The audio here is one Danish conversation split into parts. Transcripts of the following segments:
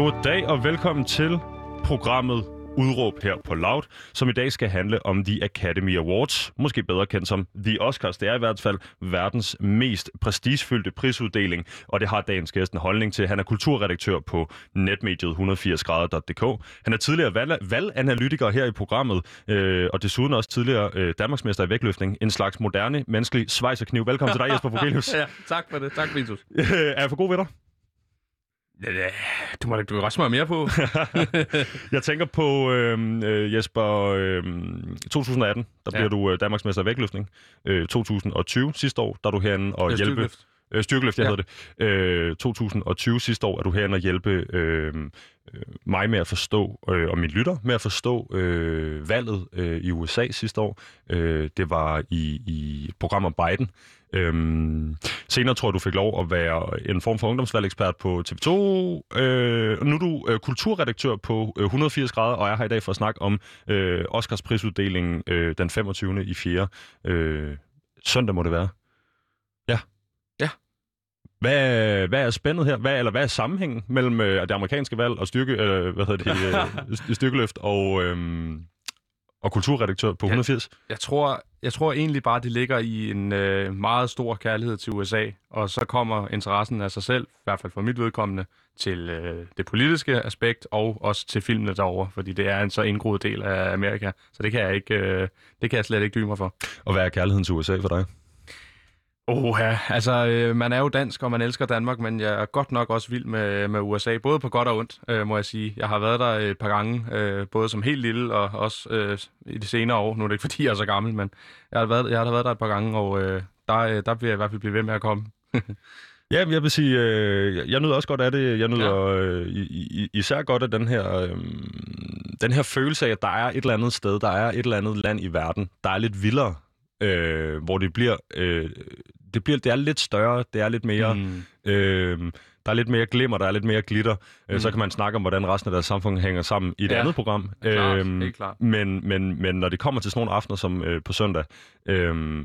Goddag og velkommen til programmet Udråb her på Loud, som i dag skal handle om The Academy Awards, måske bedre kendt som The Oscars. Det er i hvert fald verdens mest prestigefyldte prisuddeling, og det har dagens gæst en holdning til. Han er kulturredaktør på netmediet 180grader.dk. Han er tidligere valg- valganalytiker her i programmet, øh, og desuden også tidligere øh, Danmarksmester i vægtløftning. En slags moderne, menneskelig svejserkniv. Velkommen til dig, Jesper Vogelius. ja, tak for det. Tak, Vitus. er jeg for god ved dig? Du må da du godt smøre mere på. Jeg tænker på, øh, øh, Jesper, øh, 2018, der Ja. bliver du øh, Danmarksmester i vægtløftning. Øh, 2020 sidste år, der er du herinde og Ja, hjælpe... styrkeløft. Øh, styrkeløft, jeg Ja. hedder det. Øh, 2020 sidste år er du herinde og hjælpe øh, øh, Øh, mig med at forstå, øh, og min lytter med at forstå øh, valget øh, i USA sidste år. Øh, det var i, i et program om Biden. Øhm, senere tror jeg, du fik lov at være en form for ungdomsvalgekspert på TV2. Øh, og nu er du øh, kulturredaktør på øh, 180 grader, og er her i dag for at snakke om øh, Oscars prisuddelingen øh, den 25. i 4. Øh, søndag må det være. Ja. Hvad, hvad er spændet her? Hvad, eller hvad er sammenhængen mellem øh, det amerikanske valg og styrke, øh, hvad hedder det, øh, styrkeløft og, øh, og kulturredaktør på Ja. 180? Jeg tror, jeg tror egentlig bare, det ligger i en øh, meget stor kærlighed til USA, og så kommer interessen af sig selv, i hvert fald for mit vedkommende, til øh, det politiske aspekt og også til filmene derovre, fordi det er en så indgroet del af Amerika, så det kan jeg ikke, øh, det kan jeg slet ikke dybe mig for. Og hvad er kærligheden til USA for dig? Oha, altså øh, man er jo dansk, og man elsker Danmark, men jeg er godt nok også vild med, med USA, både på godt og ondt, øh, må jeg sige. Jeg har været der et par gange, øh, både som helt lille og også øh, i de senere år. Nu er det ikke, fordi jeg er så gammel, men jeg har været, jeg har været der et par gange, og øh, der, øh, der vil jeg i hvert fald blive ved med at komme. Ja, jeg vil sige, øh, jeg nyder også godt af det. Jeg nyder øh, i, i, især godt af den her, øh, den her følelse af, at der er et eller andet sted, der er et eller andet land i verden, der er lidt vildere, øh, hvor det bliver, øh, det bliver, det er lidt større, det er lidt mere, mm. øh, der er lidt mere glimmer, der er lidt mere glitter. Mm. Mm. Så kan man snakke om, hvordan resten af deres samfund hænger sammen i et Ja, andet program. Klart, Øhm, klart. men, men, men når det kommer til sådan nogle aftener som øh, på søndag, øh,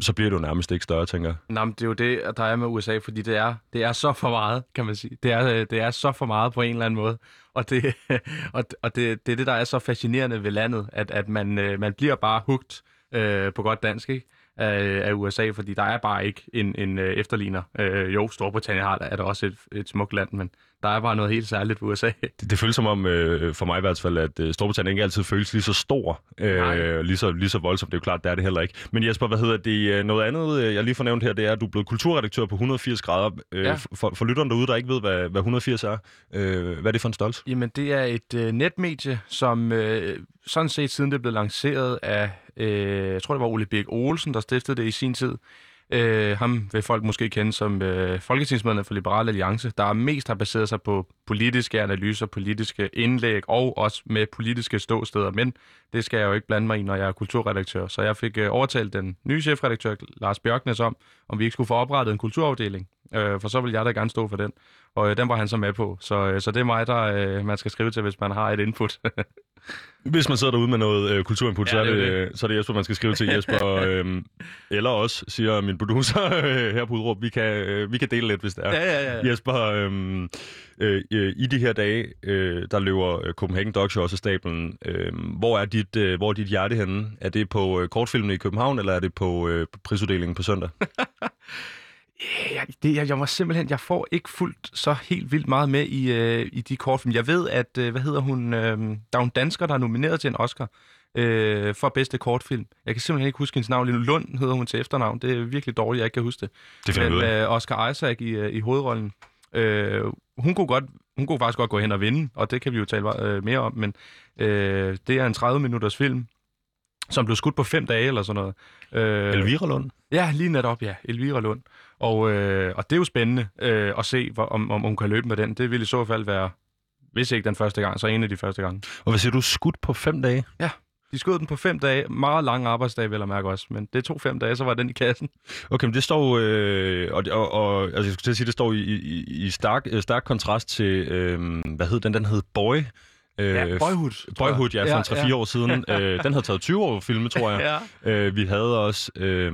så bliver det jo nærmest ikke større, tænker jeg. Nå, men det er jo det, der er med USA, fordi det er, det er så for meget, kan man sige. Det er, øh, det er så for meget på en eller anden måde. Og det, og, og det, det er det, der er så fascinerende ved landet, at, at man, øh, man bliver bare hugt øh, på godt dansk, ikke? Af, USA, fordi der er bare ikke en, en øh, efterligner. Øh, jo, Storbritannien har er der også et, et smukt land, men der er bare noget helt særligt ved USA. Det, det føles som om, øh, for mig i hvert fald, at øh, Storbritannien ikke altid føles lige så stor, øh, lige, så, lige så voldsomt. Det er jo klart, det er det heller ikke. Men Jesper, hvad hedder det? øh, Noget andet, øh, jeg lige får nævnt her, det er, at du er blevet kulturredaktør på 180 grader. Øh, Ja. for, for lytterne derude, der ikke ved, hvad, hvad 180 er, øh, hvad er det for en størrelse? Jamen, det er et øh, netmedie, som øh, sådan set siden det blev lanceret af, øh, jeg tror det var Ole Birk Olsen, der stiftede det i sin tid. Øh, ham vil folk måske kende som øh, folketingsmedlem for Liberal Alliance, der mest har baseret sig på politiske analyser, politiske indlæg og også med politiske ståsteder. Men det skal jeg jo ikke blande mig i, når jeg er kulturredaktør. Så jeg fik øh, overtalt den nye chefredaktør, Lars Bjørknes, om, om vi ikke skulle få oprettet en kulturafdeling. Øh, for så vil jeg da gerne stå for den. Og øh, den var han så med på. Så, øh, så det er mig, der øh, man skal skrive til, hvis man har et input. Hvis man sidder derude med noget øh, kulturinput, Ja, så, er det det, øh, så er det Jesper, man skal skrive til Jesper. øh, eller også, siger min producer øh, her på Udråb, vi kan, øh, vi kan dele lidt, hvis det er. ja, ja. Jesper, øhm, øh, øh, i de her dage, øh, der løber øh, Copenhagen Dog Show også af stablen. Øh, hvor, er dit, øh, hvor er dit hjerte henne? Er det på øh, kortfilmene i København, eller er det på øh, prisuddelingen på søndag? Jeg, det, jeg, jeg var simpelthen, jeg får ikke fuldt så helt vildt meget med i, øh, i de kortfilm. Jeg ved, at, øh, hvad hedder hun, øh, der er en dansker, der er nomineret til en Oscar øh, for bedste kortfilm. Jeg kan simpelthen ikke huske hendes navn. lige nu. Lund hedder hun til efternavn. Det er virkelig dårligt, jeg ikke kan huske det. Det finder Men øh, Oscar Isaac i, øh, i hovedrollen. Øh, hun kunne godt hun kunne faktisk godt gå hen og vinde, og det kan vi jo tale øh, mere om, men øh, det er en 30 minutters film, som blev skudt på fem dage eller sådan noget. Øh, Elvira Lund? Ja, lige netop, ja. Elvira Lund. Og, øh, og det er jo spændende øh, at se, hvor, om, om hun kan løbe med den. Det vil i så fald være, hvis ikke den første gang, så en af de første gange. Og hvad siger du, skudt på fem dage? De skød den på fem dage. Meget lange arbejdsdage, vil jeg mærke også. Men det tog fem dage, så var den i kassen. Okay, men det står, øh, og, og, og altså, jeg skulle til at sige, det står i, i, i stark, øh, stark kontrast til, øh, hvad hed den? Den hed Boy. Øh, Ja, Boyhood. Boyhood, ja, for 3-4 ja. år siden. øh, den havde taget 20 år at filme, tror jeg. Ja. Øh, vi havde også, øh,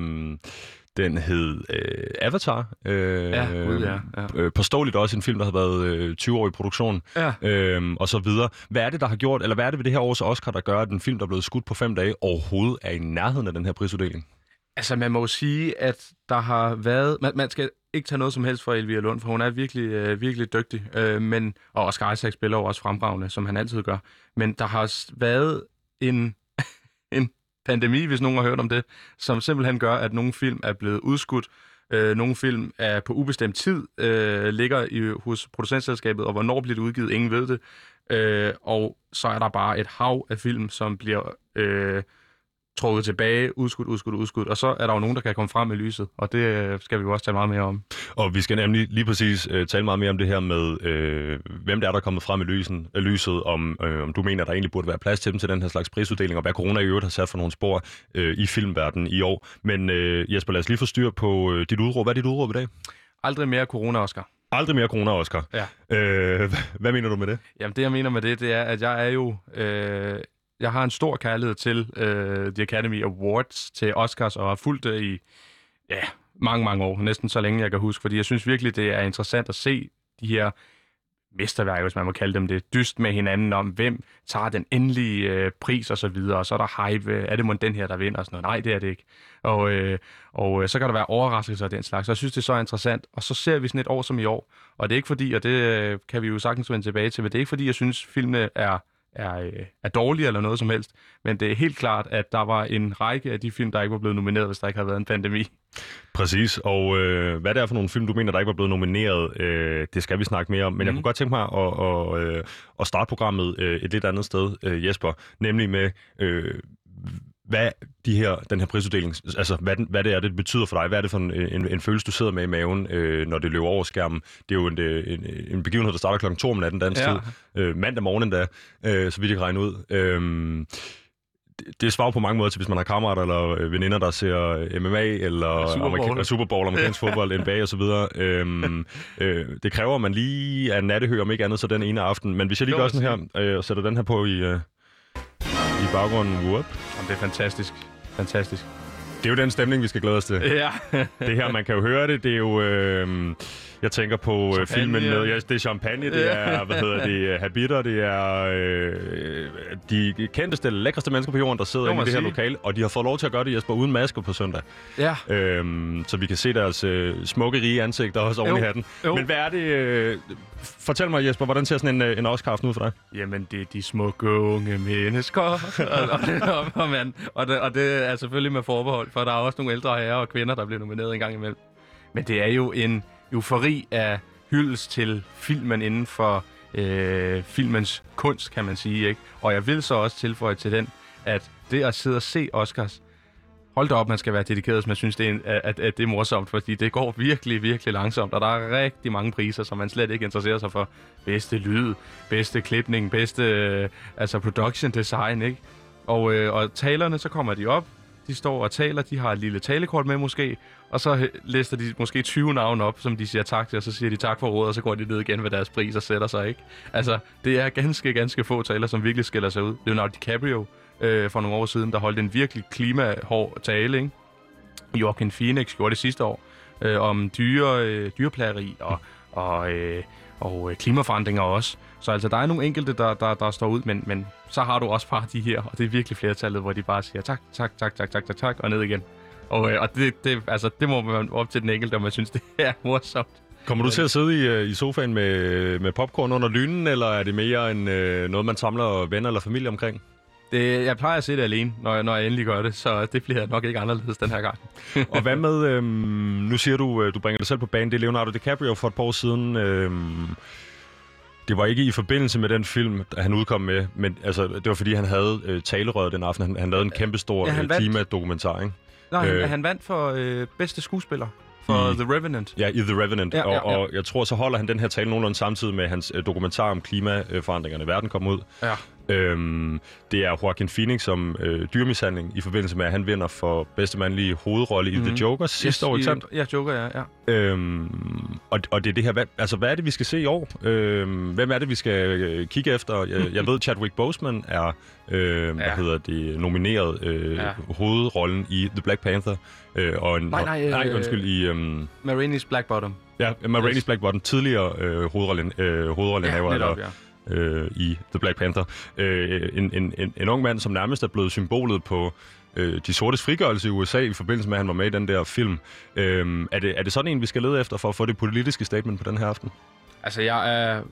den hed øh, Avatar. Øh, Ja, gud, ja, ja. Øh, påståeligt også en film, der har været øh, 20 år i produktion, Ja. øh, og så videre. Hvad er det, der har gjort, eller hvad er det ved det her års Oscar, der gør, at en film, der er blevet skudt på fem dage, overhovedet er i nærheden af den her prisuddeling? Altså, man må jo sige, at der har været... Man, man skal ikke tage noget som helst fra Elvira Lund, for hun er virkelig, øh, virkelig dygtig. Øh, men, og Oscar Isaac spiller jo også fremragende, som han altid gør. Men der har været en, en pandemi, hvis nogen har hørt om det, som simpelthen gør, at nogle film er blevet udskudt. Øh, nogle film er på ubestemt tid, øh, ligger i, hos producentselskabet, og hvornår bliver det udgivet, ingen ved det. Øh, og så er der bare et hav af film, som bliver øh, trukket tilbage, udskudt, udskudt, udskudt, og så er der jo nogen, der kan komme frem i lyset, og det øh, skal vi jo også tale meget mere om. Og vi skal nemlig lige præcis øh, tale meget mere om det her med, øh, hvem det er, der er kommet frem i lysen, øh, lyset, om, øh, om du mener, der egentlig burde være plads til dem til den her slags prisuddeling, og hvad corona i øvrigt har sat for nogle spor øh, i filmverdenen i år. Men øh, Jesper, lad os lige få styr på øh, dit udråb. Hvad er dit udråb i dag? Aldrig mere corona, Oscar. Aldrig mere corona, Oscar. Ja. Øh, hvad mener du med det? Jamen det, jeg mener med det, det er, at jeg er jo... Øh, jeg har en stor kærlighed til øh, The Academy Awards, til Oscars, og har fulgt det i ja, mange, mange år. Næsten så længe, jeg kan huske. Fordi jeg synes virkelig, det er interessant at se de her mesterværker, hvis man må kalde dem det, dyst med hinanden om, hvem tager den endelige øh, pris og så videre, og så er der hype, øh, er det mon den her, der vinder, og sådan noget. Nej, det er det ikke. Og, øh, og øh, så kan der være overraskelser af den slags, så jeg synes, det er så interessant. Og så ser vi sådan et år som i år, og det er ikke fordi, og det øh, kan vi jo sagtens vende tilbage til, men det er ikke fordi, jeg synes, filmene er er, øh, er dårlige eller noget som helst. Men det er helt klart, at der var en række af de film, der ikke var blevet nomineret, hvis der ikke havde været en pandemi. Præcis, og øh, hvad det er for nogle film, du mener, der ikke var blevet nomineret, øh, det skal vi snakke mere om. Men mm. jeg Mhm. kunne godt tænke mig at, at, øh, at starte programmet øh, et lidt andet sted, Jesper, nemlig med, øh, hvad de her, den her prisuddeling, altså hvad, den, hvad det er, det betyder for dig. Hvad er det for en, en, en følelse, du sidder med i maven, øh, når det løber over skærmen? Det er jo en, øh, en, en begivenhed, der starter klokken 2 om natten dansk Ja. tid. Øh, mandag morgen endda, øh, så vidt jeg kan regne ud. Øh, det- det svarer på mange måder til, hvis man har kammerater eller øh, veninder, der ser øh, MMA eller Super Bowl. amerika- Super Bowl, amerikansk fodbold, NBA og så videre. Øhm, øh, det kræver, at man lige er nattehør, om ikke andet, så den ene aften. Men hvis jeg lige gør sådan her, øh, og sætter den her på i, øh, i baggrunden, whoop. Jamen, det er fantastisk. Fantastisk. det er jo den stemning, vi skal glæde os til. Ja. Det her, man kan jo høre det, det er jo... Øh, jeg tænker på øh, Champagne, filmen med... ja. Det er champagne, det er, hvad hedder det, habiter, det er øh, de kendteste, lækreste mennesker på jorden, der sidder inde i det her sige. lokale, og de har fået lov til at gøre det, Jesper, uden maske på søndag. ja. Øhm, så vi kan se deres øh, smukke, rige ansigter også oven i hatten. jo. Men hvad er det... Øh, fortæl mig, Jesper, hvordan ser sådan en, øh, en Oscar-aften ud for dig? Jamen, det er de smukke unge mennesker. og, og, og, og, man, og, det, og det er selvfølgelig med forbehold, for der er også nogle ældre herrer og kvinder, der bliver nomineret en gang imellem. Men det er jo en eufori af hyldest til filmen inden for øh, filmens kunst, kan man sige. ikke. Og jeg vil så også tilføje til den, at det at sidde og se Oscars, hold da op, man skal være dedikeret, hvis man synes, det er, en, at, at det er morsomt, fordi det går virkelig, virkelig langsomt, og der er rigtig mange priser, som man slet ikke interesserer sig for. Bedste lyd, bedste klipning, bedste øh, altså production design, ikke? Og, øh, og talerne, så kommer de op, de står og taler, de har et lille talekort med måske, og så læser lister de måske 20 navne op, som de siger tak til, og så siger de tak for rådet, og så går de ned igen ved deres pris og sætter sig, ikke? Altså, det er ganske, ganske få taler, som virkelig skiller sig ud. Leonardo DiCaprio øh, for nogle år siden, der holdt en virkelig klimahård tale, ikke? Joaquin Phoenix gjorde det sidste år, øh, om dyre, øh, dyreplageri og, og, øh, og øh, klimaforandringer også. Så altså, der er nogle enkelte, der, der, der står ud, men, men så har du også bare de her, og det er virkelig flertallet, hvor de bare siger tak, tak, tak, tak, tak, tak, tak, og ned igen. Og, øh, og det, det, altså, det må man op til den enkelte, om man synes, det er morsomt. Kommer du til at sidde i, øh, i sofaen med, med popcorn under lynen, eller er det mere en, øh, noget, man samler venner eller familie omkring? Det, jeg plejer at se det alene, når jeg, når jeg endelig gør det, så det bliver nok ikke anderledes den her gang. Og hvad med, øhm, nu siger du, øh, du bringer dig selv på banen, det er Leonardo DiCaprio for et par år siden. Øhm, det var ikke i forbindelse med den film, der han udkom med, men altså, det var fordi, han havde øh, talerøret den aften. Han, han lavede en kæmpe stor Ja, han øh, vandt. klimadokumentar, ikke? Nej, Øh. øh, han vandt for øh, bedste skuespiller for I- The Revenant. Ja, i The Revenant. Ja, og, ja, ja. og jeg tror, så holder han den her tale nogenlunde samtidig med hans øh, dokumentar om klimaforandringerne i verden kom ud. Ja. Øhm, det er Joaquin Phoenix som øh, dyrmishandling i forbindelse med, at han vinder for bedste mandlige hovedrolle i Mhm. The Joker sidste år, ikke sandt? i, Ja, Joker, ja. ja. Øhm, og, og det er det her, hvad, altså hvad er det, vi skal se i år? Øhm, hvem er det, vi skal øh, kigge efter? Jeg, jeg ved, Chadwick Boseman er, øh, ja. hvad Ja. hedder det, nomineret øh, ja. Ja. hovedrollen i The Black Panther. Øh, og en, Nej, nej, og, nej, øh, undskyld, i... Øhm, Marini's Black Bottom. Ja, Ma Rainey's Yes. Black Bottom, tidligere øh, hovedrollen, øh, hovedrollenhaver netop, eller, ja øh, i The Black Panther. Øh, en, en, en, en ung mand, som nærmest er blevet symbolet på øh, de sortes frigørelse i USA i forbindelse med, at han var med i den der film. Øh, er, det, er det sådan en, vi skal lede efter for at få det politiske statement på den her aften? Altså, jeg er,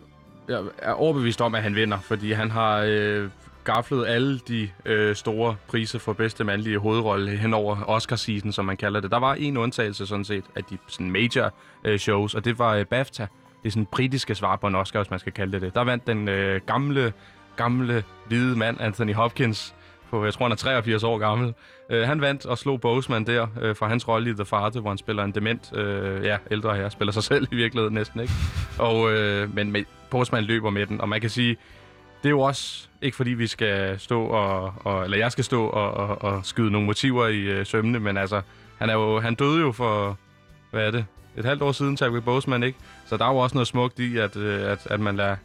jeg er overbevist om, at han vinder, fordi han har øh, gaflet alle de øh, store priser for bedste mandlige hovedrolle henover Oscar-season, som man kalder det. Der var en undtagelse sådan set af de sådan major øh, shows, og det var øh, BAFTA. Det er sådan britiske svar på en Oscar, hvis man skal kalde det det. Der vandt den øh, gamle, gamle, hvide mand, Anthony Hopkins, på, jeg tror, han er 83 år gammel. Øh, han vandt og slog Boseman der øh, for hans rolle i The Father, hvor han spiller en dement, øh, ja, ældre her, spiller sig selv i virkeligheden næsten, ikke? Og, øh, men med, Boseman løber med den, og man kan sige, det er jo også ikke fordi vi skal stå og, og eller jeg skal stå og, og, og skyde nogle motiver i øh, sømne, men altså, han, er jo, han døde jo for, hvad er det, et halvt år siden, Chadwick Boseman, ikke? Så der er jo også noget smukt i, at, øh, at, at man lader,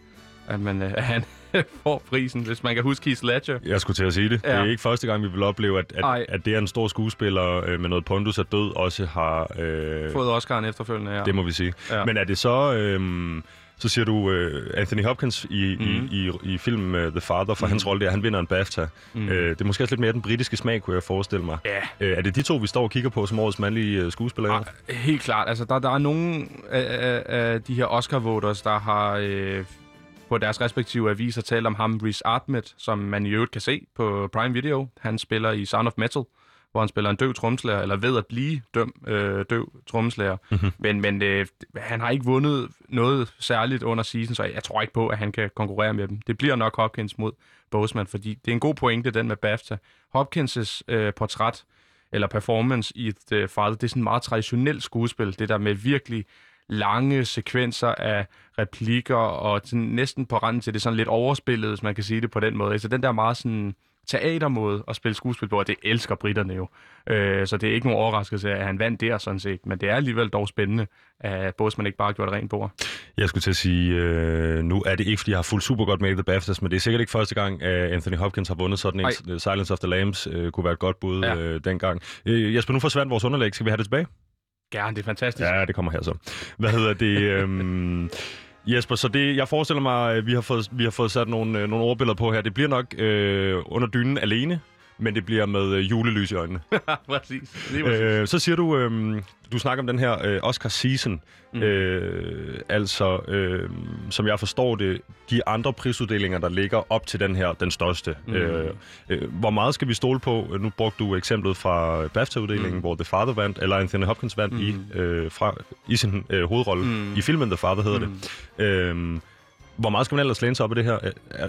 at, man, øh, at han får prisen, hvis man kan huske Keith Ledger. Jeg skulle til at sige det. Ja. Det er ikke første gang, vi vil opleve, at, Ej. at, at det er en stor skuespiller øh, med noget pondus er død, også har... Øh, Fået Oscar'en efterfølgende, ja. Det må vi sige. Ja. Men er det så... Øhm, så siger du øh, Anthony Hopkins i, mm. I, i, i filmen uh, The Father, for mm. hans rolle der, han vinder en BAFTA. Mm. Øh, det er måske også lidt mere den britiske smag, kunne jeg forestille mig. Ja. Øh, er det de to, vi står og kigger på som årets mandlige øh, skuespillere? Ah, helt klart. Altså, der, der er nogle af, af, af de her Oscar-voters, der har øh, på deres respektive aviser talt om ham, Riz Ahmed, som man i øvrigt kan se på Prime Video. Han spiller i Sound of Metal, hvor han spiller en døv tromslærer, eller ved at blive døm, øh, døv tromslærer. Mm-hmm. Men, men øh, han har ikke vundet noget særligt under season, så jeg tror ikke på, at han kan konkurrere med dem. Det bliver nok Hopkins mod Boseman, fordi det er en god pointe, den med BAFTA. Hopkins' øh, portræt, eller performance i et øh, Father, det er sådan meget traditionelt skuespil, det der med virkelig lange sekvenser af replikker, og sådan næsten på randen til det sådan lidt overspillet, hvis man kan sige det på den måde. Altså den der meget sådan teatermåde at spille skuespil på, og det elsker britterne jo. Øh, så det er ikke nogen overraskelse, at han vandt der sådan set, men det er alligevel dog spændende, at Boseman ikke bare har gjort rent bord. Jeg skulle til at sige, øh, nu er det ikke, fordi jeg har fulgt super godt med i The BAFTAs, men det er sikkert ikke første gang, at Anthony Hopkins har vundet sådan en. Ej. Silence of the Lambs øh, kunne være et godt bud. Ja. øh, dengang. Øh, Jesper, nu forsvandt vores underlæg. Skal vi have det tilbage? Gerne, det er fantastisk. Ja, det kommer her så. Hvad hedder det? øhm, Jesper, så det, jeg forestiller mig, at vi har fået, vi har fået sat nogle, øh, nogle ordbilleder på her. Det bliver nok øh, under dynen alene, men det bliver med øh, julelys i øjnene. præcis. Lige præcis. øh, så siger du, øh, du snakker om den her øh, Oscar season. Mm. Øh, altså, øh, som jeg forstår det, de andre prisuddelinger, der ligger op til den her, den største. Mm. Øh, øh, hvor meget skal vi stole på? Nu brugte du eksemplet fra BAFTA-uddelingen, mm. hvor The Father vandt, eller Anthony Hopkins vandt mm. i, øh, fra, i sin øh, hovedrolle. Mm. I filmen The Father hedder mm. det. Øh, hvor meget skal man ellers læne sig op i det her? Øh, øh,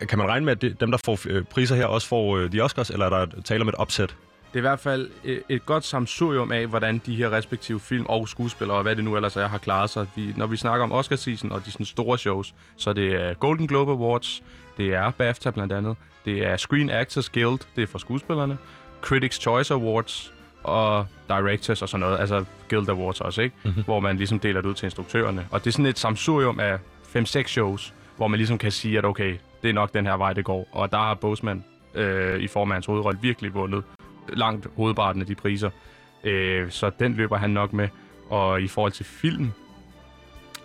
øh, Kan man regne med, at dem, der får priser her, også får de Oscars, eller er der tale om et opsæt? Det er i hvert fald et godt samsurium af, hvordan de her respektive film og skuespillere, og hvad det nu ellers er, har klaret sig. Vi, når vi snakker om Oscar-season og de sådan store shows, så det er Golden Globe Awards, det er BAFTA blandt andet, det er Screen Actors Guild, det er for skuespillerne, Critics' Choice Awards og Directors og sådan noget, altså Guild Awards også, ikke? Mm-hmm. Hvor man ligesom deler det ud til instruktørerne. Og det er sådan et samsurium af 5-6 shows, hvor man ligesom kan sige, at okay, det er nok den her vej, det går. Og der har Boseman øh, i form af hans hovedrolle virkelig vundet langt hovedparten af de priser. Øh, så den løber han nok med. Og i forhold til film,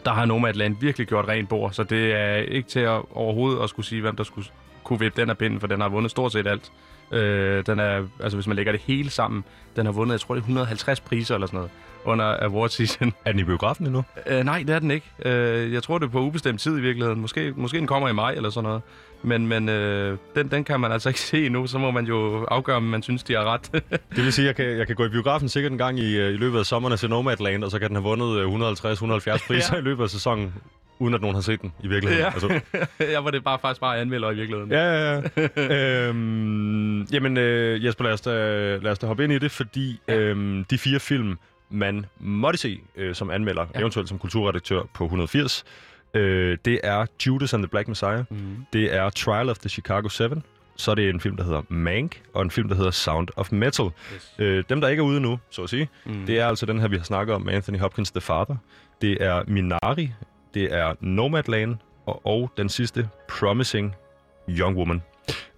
der har Nomadland virkelig gjort rent bord, så det er ikke til at overhovedet at skulle sige, hvem der skulle kunne vippe den af pinden, for den har vundet stort set alt. Øh, den er, altså hvis man lægger det hele sammen, den har vundet, jeg tror det er 150 priser eller sådan noget, under award season. Er den i biografen endnu? Øh, nej, det er den ikke. Øh, jeg tror, det er på ubestemt tid i virkeligheden. Måske, måske den kommer i maj eller sådan noget. Men, men øh, den, den kan man altså ikke se endnu. Så må man jo afgøre, om man synes, de har ret. Det vil sige, at jeg kan, jeg kan gå i biografen sikkert en gang i, øh, i løbet af sommeren og se Nomadland, og så kan den have vundet øh, 150-170 priser ja. Ja. i løbet af sæsonen. uden at nogen har set den i virkeligheden. Ja. Altså, jeg var det bare faktisk bare anmelder i virkeligheden. Ja, ja, ja. øhm, jamen, øh, Jesper, lad os, da, lad os da hoppe ind i det, fordi ja. øhm, de fire film, man måtte se øh, som anmelder, ja. eventuelt som kulturredaktør på 180, øh, det er Judas and the Black Messiah, Mm. det er Trial of the Chicago 7, så er det en film, der hedder Mank, og en film, der hedder Sound of Metal. Yes. Øh, dem, der ikke er ude nu, så at sige, Mm. det er altså den her, vi har snakket om med Anthony Hopkins, The Father. Det er Minari, det er Nomadland, og, og den sidste, Promising Young Woman.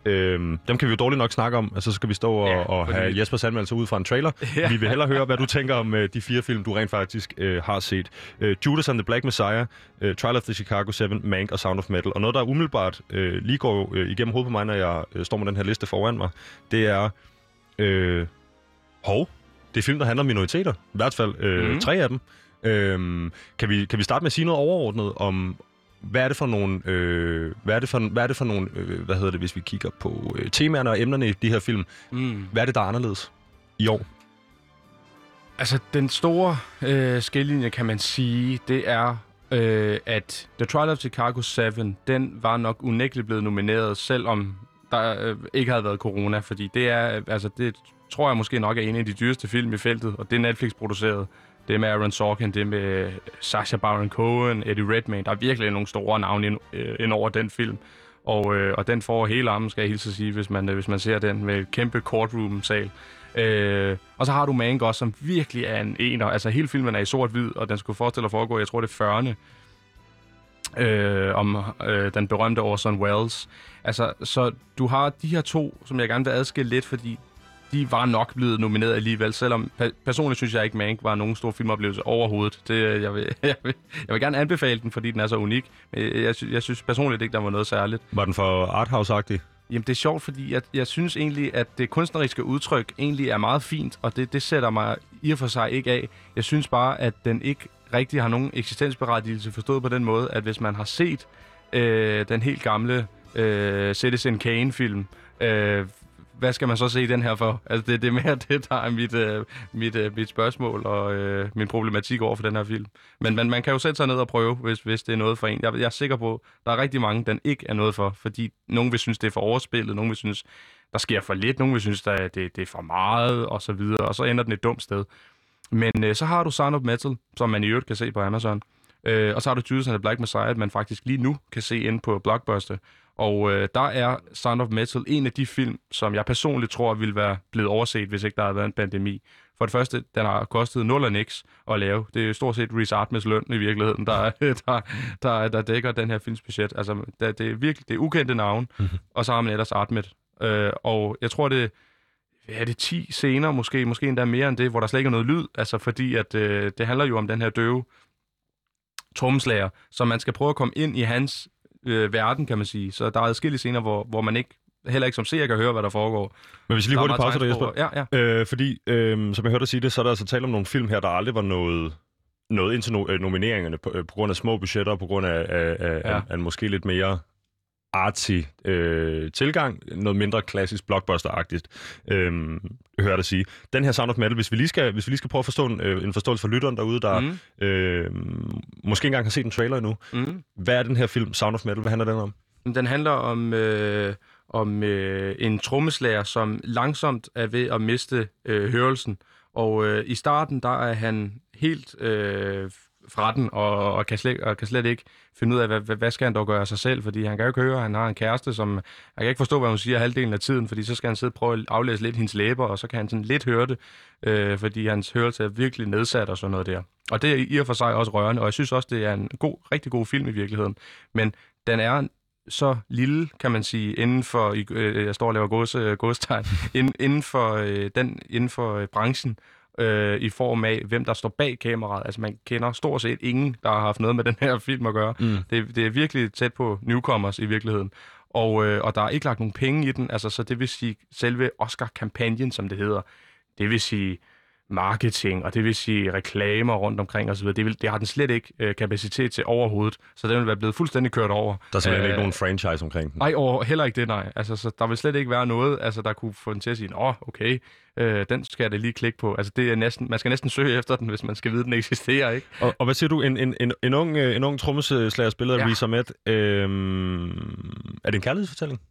Øhm, dem kan vi jo dårligt nok snakke om, altså så skal vi stå og, Ja, og fordi- have Jespers anmeldelse ud fra en trailer. Ja. Vi vil hellere høre, hvad du tænker om uh, de fire film, du rent faktisk uh, har set. Uh, Judas and the Black Messiah, uh, Trial of the Chicago 7, Mank og Sound of Metal. Og noget, der umiddelbart uh, lige går uh, igennem hovedet på mig, når jeg uh, står med den her liste foran mig, det er... Uh, hov, det er film, der handler om minoriteter. I hvert fald øh, mm. tre af dem. Øhm, kan, vi, kan vi starte med at sige noget overordnet om, hvad er det for nogle, øh, hvad er det for, hvad er det for nogle, øh, hvad hedder det, hvis vi kigger på øh, temaerne og emnerne i de her film? Mm. Hvad er det, der er anderledes i år? Altså, den store øh, skillelinje, kan man sige, det er, øh, at The Trial of Chicago 7, den var nok unægteligt blevet nomineret, selvom der øh, ikke havde været corona, fordi det er, øh, altså, det tror jeg måske nok er en af de dyreste film i feltet, og det er Netflix produceret. Det er med Aaron Sorkin, det er med Sacha Baron Cohen, Eddie Redmayne. Der er virkelig nogle store navne ind, øh, ind over den film. Og, øh, og den får hele armen, skal jeg hilse at sige, hvis man, øh, hvis man ser den med et kæmpe courtroom-sal. Øh, og så har du Mank også, som virkelig er en ener. Altså hele filmen er i sort-hvid, og den skulle forestille at foregå, jeg tror det er 40'erne. Øh, om øh, den berømte Orson Welles. Altså, så du har de her to, som jeg gerne vil adskille lidt, fordi de var nok blevet nomineret alligevel, selvom pe- personligt synes jeg ikke, Mank var nogen stor filmoplevelse overhovedet. Det, jeg, vil, jeg, vil, jeg vil gerne anbefale den, fordi den er så unik. Men jeg, jeg synes personligt ikke, der var noget særligt. Var den for arthouse-agtig? Jamen, det er sjovt, fordi jeg, jeg synes egentlig, at det kunstneriske udtryk egentlig er meget fint, og det, det sætter mig i og for sig ikke af. Jeg synes bare, at den ikke rigtig har nogen eksistensberettigelse forstået på den måde, at hvis man har set øh, den helt gamle øh, Citizen Kane-film, øh, hvad skal man så se den her for? Altså, det, det er mere det, der er mit, øh, mit, øh, mit spørgsmål og øh, min problematik over for den her film. Men man, man kan jo sætte sig ned og prøve, hvis, hvis det er noget for en. Jeg, jeg er sikker på, der er rigtig mange, den ikke er noget for, fordi nogen vil synes, det er for overspillet, nogen vil synes, der sker for lidt, nogen vil synes, der, det, det er for meget, og så videre, og så ender den et dumt sted. Men øh, så har du Sound of Metal, som man i øvrigt kan se på Amazon. Øh, og så har du Judas and the Black Messiah, man faktisk lige nu kan se ind på Blockbuster. Og øh, der er Sound of Metal en af de film, som jeg personligt tror ville være blevet overset, hvis ikke der havde været en pandemi. For det første, den har kostet 0 og niks at lave. Det er stort set Reese Artmans løn i virkeligheden, der, der, der, der dækker den her films budget. Altså, det, det er virkelig det er ukendte navn, Mhm. og så har man ellers Artmet. Øh, og jeg tror, det er det 10 scener, måske, måske endda mere end det, hvor der slet ikke er noget lyd, altså fordi at øh, det handler jo om den her døve trommeslager, så man skal prøve at komme ind i hans øh, verden, kan man sige. Så der er adskillige scener, hvor, hvor man ikke, heller ikke som seer kan høre, hvad der foregår. Men hvis jeg lige hurtigt pauser dig, Jesper. Ja, ja. Øh, fordi, øh, som jeg hørte dig sige det, så er der altså tale om nogle film her, der aldrig var noget noget ind til no- øh, nomineringerne på, øh, på grund af små budgetter, på grund af, af, af, Ja. af, af måske lidt mere artsy øh, tilgang, noget mindre klassisk blockbuster-agtigt, øh, hører dig sige. Den her Sound of Metal, hvis vi lige skal, hvis vi lige skal prøve at forstå en, øh, en forståelse for lytteren derude, der mm. øh, måske ikke engang har set en trailer endnu. mm. Hvad er den her film, Sound of Metal? Hvad handler den om? Den handler om, øh, om øh, en trommeslager, som langsomt er ved at miste øh, hørelsen. Og øh, i starten, der er han helt øh, fra den, og, og, kan slet, og kan slet ikke finde ud af, hvad, hvad, skal han dog gøre af sig selv, fordi han kan jo ikke høre, han har en kæreste, som han kan ikke forstå, hvad hun siger halvdelen af tiden, fordi så skal han sidde og prøve at aflæse lidt hendes læber, og så kan han sådan lidt høre det, øh, fordi hans hørelse er virkelig nedsat og sådan noget der. Og det er i og for sig også rørende, og jeg synes også, det er en god, rigtig god film i virkeligheden. Men den er så lille, kan man sige, inden for, øh, jeg står og laver gods, øh, godstegn, inden, inden for, øh, den, inden for øh, branchen, øh, i form af, hvem der står bag kameraet. Altså, man kender stort set ingen, der har haft noget med den her film at gøre. Mm. Det, det er virkelig tæt på newcomers i virkeligheden. Og, øh, og der er ikke lagt nogen penge i den, altså, så det vil sige selve Oscar-kampagnen, som det hedder. Det vil sige marketing, og det vil sige reklamer rundt omkring osv. Det, vil, det har den slet ikke øh, kapacitet til overhovedet, så den vil være blevet fuldstændig kørt over. Der er simpelthen Øh, ikke nogen franchise omkring den. Nej, over, heller ikke det, nej. Altså, så der vil slet ikke være noget, altså, der kunne få den til at sige, åh, okay, øh, den skal jeg da lige klikke på. Altså, det er næsten, man skal næsten søge efter den, hvis man skal vide, at den eksisterer, ikke? Og, og hvad siger du? En, en, en, en ung, øh, en ung trommeslager spillet af Ja. Riz Ahmed. Øhm, er det en kærlighedsfortælling?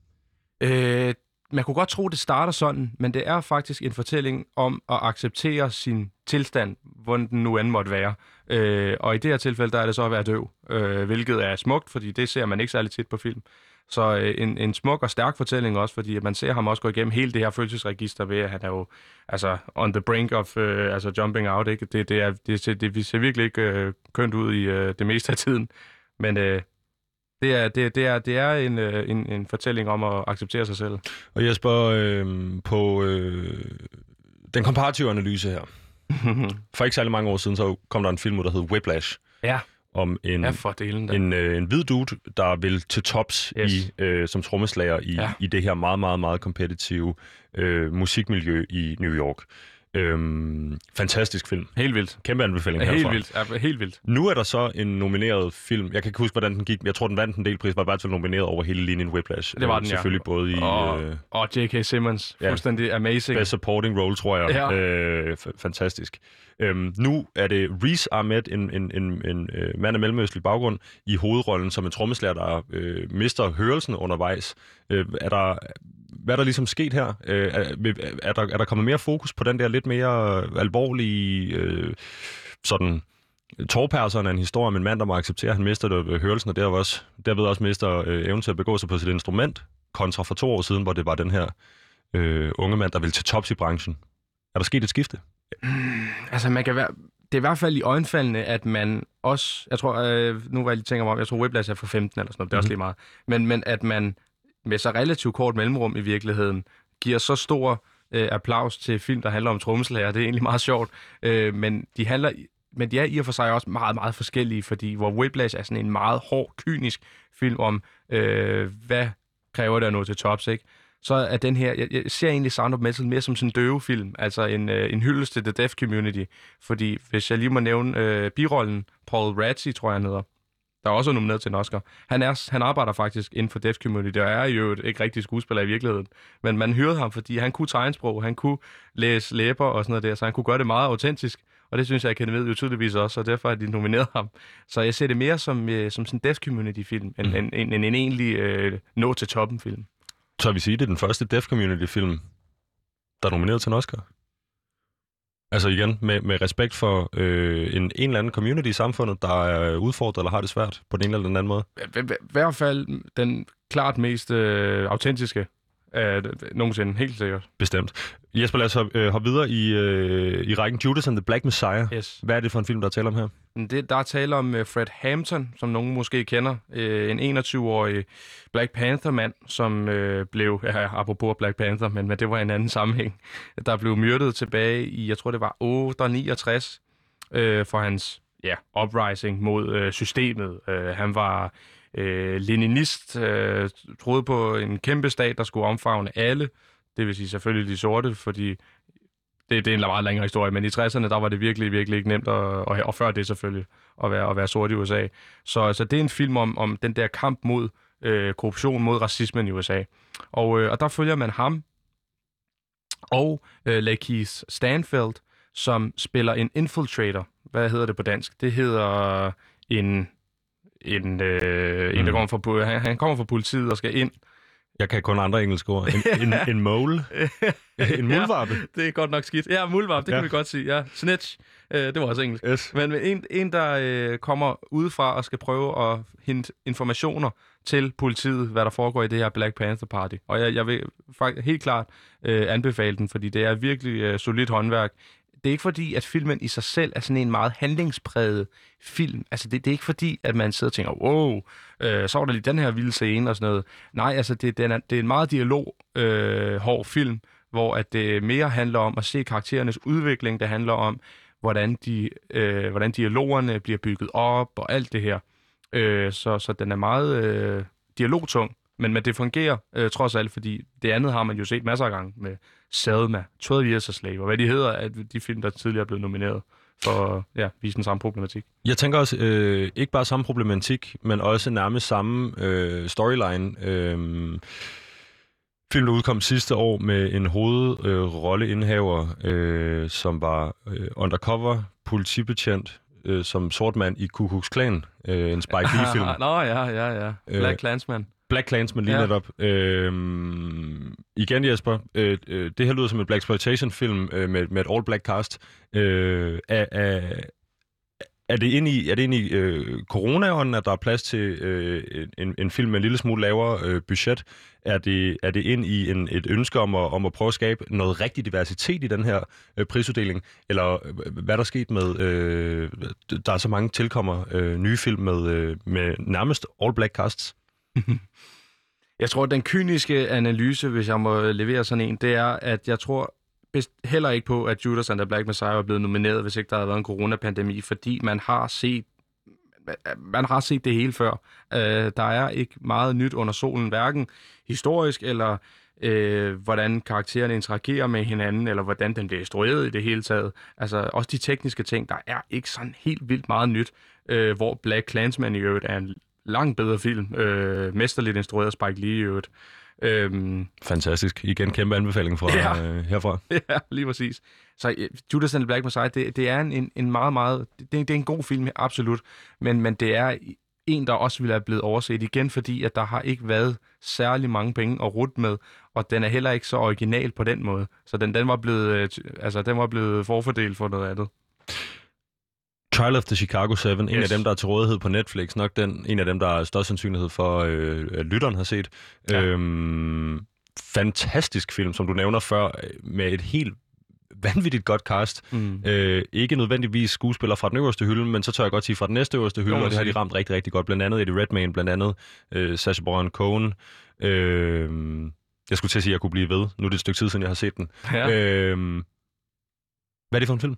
Øh, man kunne godt tro, det starter sådan, men det er faktisk en fortælling om at acceptere sin tilstand, hvordan den nu end måtte være. Øh, og i det her tilfælde, der er det så at være døv, øh, hvilket er smukt, fordi det ser man ikke særlig tit på film. Så øh, en, en smuk og stærk fortælling også, fordi man ser ham også gå igennem hele det her følelsesregister ved, at han er jo altså on the brink of øh, altså jumping out. Ikke? Det, det, er, det, det, det ser virkelig ikke øh, kønt ud i øh, det meste af tiden. Men øh, det er, det, det er, det er en, øh, en, en fortælling om at acceptere sig selv. Og Jesper, øh, på øh, den komparative analyse her. For ikke særlig mange år siden, så kom der en film ud, der hed Whiplash, ja, om en, ja for delen en, øh, en hvid dude, der vil til tops Yes. i, øh, som trommeslager i, Ja. i det her meget, meget, meget kompetitive øh, musikmiljø i New York. Øhm, fantastisk film. Helt vildt. Kæmpe anbefaling Ja, herfra. helt vildt. Ja, helt vildt. Nu er der så en nomineret film. Jeg kan ikke huske, hvordan den gik. Jeg tror, den vandt en del pris. Var i hvert fald nomineret over hele linjen Whiplash. Det var Øh, den, ja. Selvfølgelig både i Og, øh, og J.K. Simmons. Ja. Fuldstændig amazing. Best Supporting Role, tror jeg. Ja. Øh, fantastisk. Øhm, nu er det Riz Ahmed, en, en, en, en øh, mand af mellemøstlig baggrund, i hovedrollen som en trommeslager, der øh, mister hørelsen undervejs. Øh, er der, hvad er der ligesom sket her? Øh, er, er, der, er der kommet mere fokus på den der lidt mere alvorlige øh, sådan tårperseren af en historie om en mand, der må acceptere, at han mister det, øh, hørelsen, og derved også, derved også mister øh, evnen til at begå sig på sit instrument, kontra for to år siden, hvor det var den her øh, unge mand, der ville til tops i branchen. Er der sket et skifte? Altså, man kan være... Det er i hvert fald i øjenfaldene, at man også... Jeg tror, øh, nu var jeg lige tænker mig om, jeg tror Whiplash er for 15 eller sådan noget, det er også Mhm. lige meget. Men, men at man med så relativt kort mellemrum i virkeligheden, giver så stor øh, applaus til film, der handler om trommeslager. Det er egentlig meget sjovt. Øh, men de handler... Men de er i og for sig også meget, meget forskellige, fordi hvor Whiplash er sådan en meget hård, kynisk film om, øh, hvad kræver det at nå til tops, ikke? så er den her, jeg, jeg ser egentlig Sound of Metal mere som sådan en døvefilm, altså en, øh, en hyldest til the deaf community, fordi hvis jeg lige må nævne øh, birollen, Paul Radzi, tror jeg han hedder, der er også nomineret til en Oscar. Han, er, han arbejder faktisk inden for deaf community, og er jo et, ikke rigtig skuespiller i virkeligheden, men man hørte ham, fordi han kunne tegnsprog, han kunne læse læber og sådan noget der, så han kunne gøre det meget autentisk, og det synes jeg, Akademiet jo tydeligvis også, og derfor har de nomineret ham. Så jeg ser det mere som, øh, som sådan en deaf community-film, end, mm. en, en, en, en egentlig øh, nå-til-toppen-film. Så vi sige, det er den første Deaf Community-film, der er nomineret til en Oscar? Altså igen, med, med respekt for øh, en, en eller anden community i samfundet, der er udfordret eller har det svært på den ene eller den anden måde. I hvert fald den klart mest øh, autentiske af nogensinde, helt sikkert. Bestemt. Jesper, lad os hoppe, øh, hoppe videre i, øh, i rækken Judas and the Black Messiah. Yes. Hvad er det for en film, der er tale om her? Det, der er tale om uh, Fred Hampton, som nogen måske kender. Uh, en 21-årig Black Panther-mand, som uh, blev, ja, apropos Black Panther, men, men det var en anden sammenhæng, der blev myrdet tilbage i, jeg tror det var 68, uh, for hans ja, uprising mod uh, systemet. Uh, han var øh, leninist, øh, troede på en kæmpe stat, der skulle omfavne alle, det vil sige selvfølgelig de sorte, fordi det, det er en meget længere historie, men i 60'erne, der var det virkelig, virkelig ikke nemt, at, og, og før det selvfølgelig, at være, at være sort i USA. Så, så det er en film om, om den der kamp mod øh, korruption, mod racismen i USA. Og, øh, og der følger man ham og øh, Lakeith Stanfield, som spiller en infiltrator. Hvad hedder det på dansk? Det hedder en, en, øh, en der Mm. kommer fra, han, han kommer fra politiet og skal ind Jeg kan kun andre engelske ord. En, en, en mole. En muldvarpe. Ja, det er godt nok skidt. Ja, muldvarp, det Ja. kan vi godt sige. Ja, snitch, øh, det var også engelsk. Yes. Men en, en der øh, kommer udefra og skal prøve at hente informationer til politiet, hvad der foregår i det her Black Panther Party. Og jeg, jeg vil faktisk helt klart øh, anbefale den, fordi det er virkelig øh, solidt håndværk. Det er ikke fordi, at filmen i sig selv er sådan en meget handlingspræget film. Altså, det, det er ikke fordi, at man sidder og tænker, wow, øh, så var der lige den her vilde scene og sådan noget. Nej, altså, det, den er, det er en meget dialog øh, hård film, hvor at det mere handler om at se karakterernes udvikling. Det handler om, hvordan, de, øh, hvordan dialogerne bliver bygget op og alt det her. Øh, så, så den er meget øh, dialogtung, Men, men det fungerer øh, trods alt, fordi det andet har man jo set masser af gange med Selma, 12 Years a Slave, og hvad de hedder, at de film, der tidligere er blevet nomineret for at ja, vise den samme problematik. Jeg tænker også, øh, ikke bare samme problematik, men også nærmest samme øh, storyline. Øh, film, der udkom sidste år med en hovedrolleindhaver, øh, øh, som var øh, undercover politibetjent, øh, som sort mand i Ku Klux Klan, øh, en Spike Lee-film. Nå, ja, ja, ja. Black øh, Clansman. Black Clansman lige ja. netop. Øhm, igen Jesper, øh, øh, det her lyder som en Black Exploitation film øh, med, med et all black cast. Øh, er, er det ind i, er det ind i øh, coronaånden, at der er plads til øh, en, en film med en lille smule lavere øh, budget? Er det, er det ind i en, et ønske om at, om at prøve at skabe noget rigtig diversitet i den her øh, prisuddeling? Eller øh, hvad er der sket med, øh, der er så mange tilkommer øh, nye film med, øh, med nærmest all black casts? Jeg tror, at den kyniske analyse, hvis jeg må levere sådan en, det er, at jeg tror heller ikke på, at Judas and the Black Messiah er blevet nomineret, hvis ikke der havde været en coronapandemi, fordi man har set man har set det hele før. Uh, der er ikke meget nyt under solen, hverken historisk eller uh, hvordan karaktererne interagerer med hinanden, eller hvordan den bliver instrueret i det hele taget. Altså også de tekniske ting, der er ikke sådan helt vildt meget nyt, uh, hvor Black Clansman i øvrigt er en langt bedre film. Øh, mesterligt instrueret Spike Lee i øvrigt. Øhm, Fantastisk. Igen kæmpe anbefaling fra ja, øh, herfra. Ja, lige præcis. Så uh, Judas and the Black Messiah, det, det er en, en meget, meget... Det, det er en god film, absolut. Men, men det er en, der også ville have blevet overset igen, fordi at der har ikke været særlig mange penge at rute med, og den er heller ikke så original på den måde. Så den, den var blevet, øh, altså, den var blevet forfordelt for noget andet. Trial of the Chicago 7, yes. en af dem, der er til rådighed på Netflix, nok den, en af dem, der er størst sandsynlighed for, øh, at lytteren har set. Ja. Øhm, fantastisk film, som du nævner før, med et helt vanvittigt godt cast. Mm. Øh, ikke nødvendigvis skuespillere fra den øverste hylde, men så tør jeg godt sige fra den næste øverste hylde, og det har de ramt rigtig, rigtig godt. Blandt andet Eddie Redmayne, blandt andet øh, Sacha Baron Cohen. Øh, jeg skulle til at sige, at jeg kunne blive ved. Nu er det et stykke tid siden, jeg har set den. Ja. Øh, hvad er det for en film?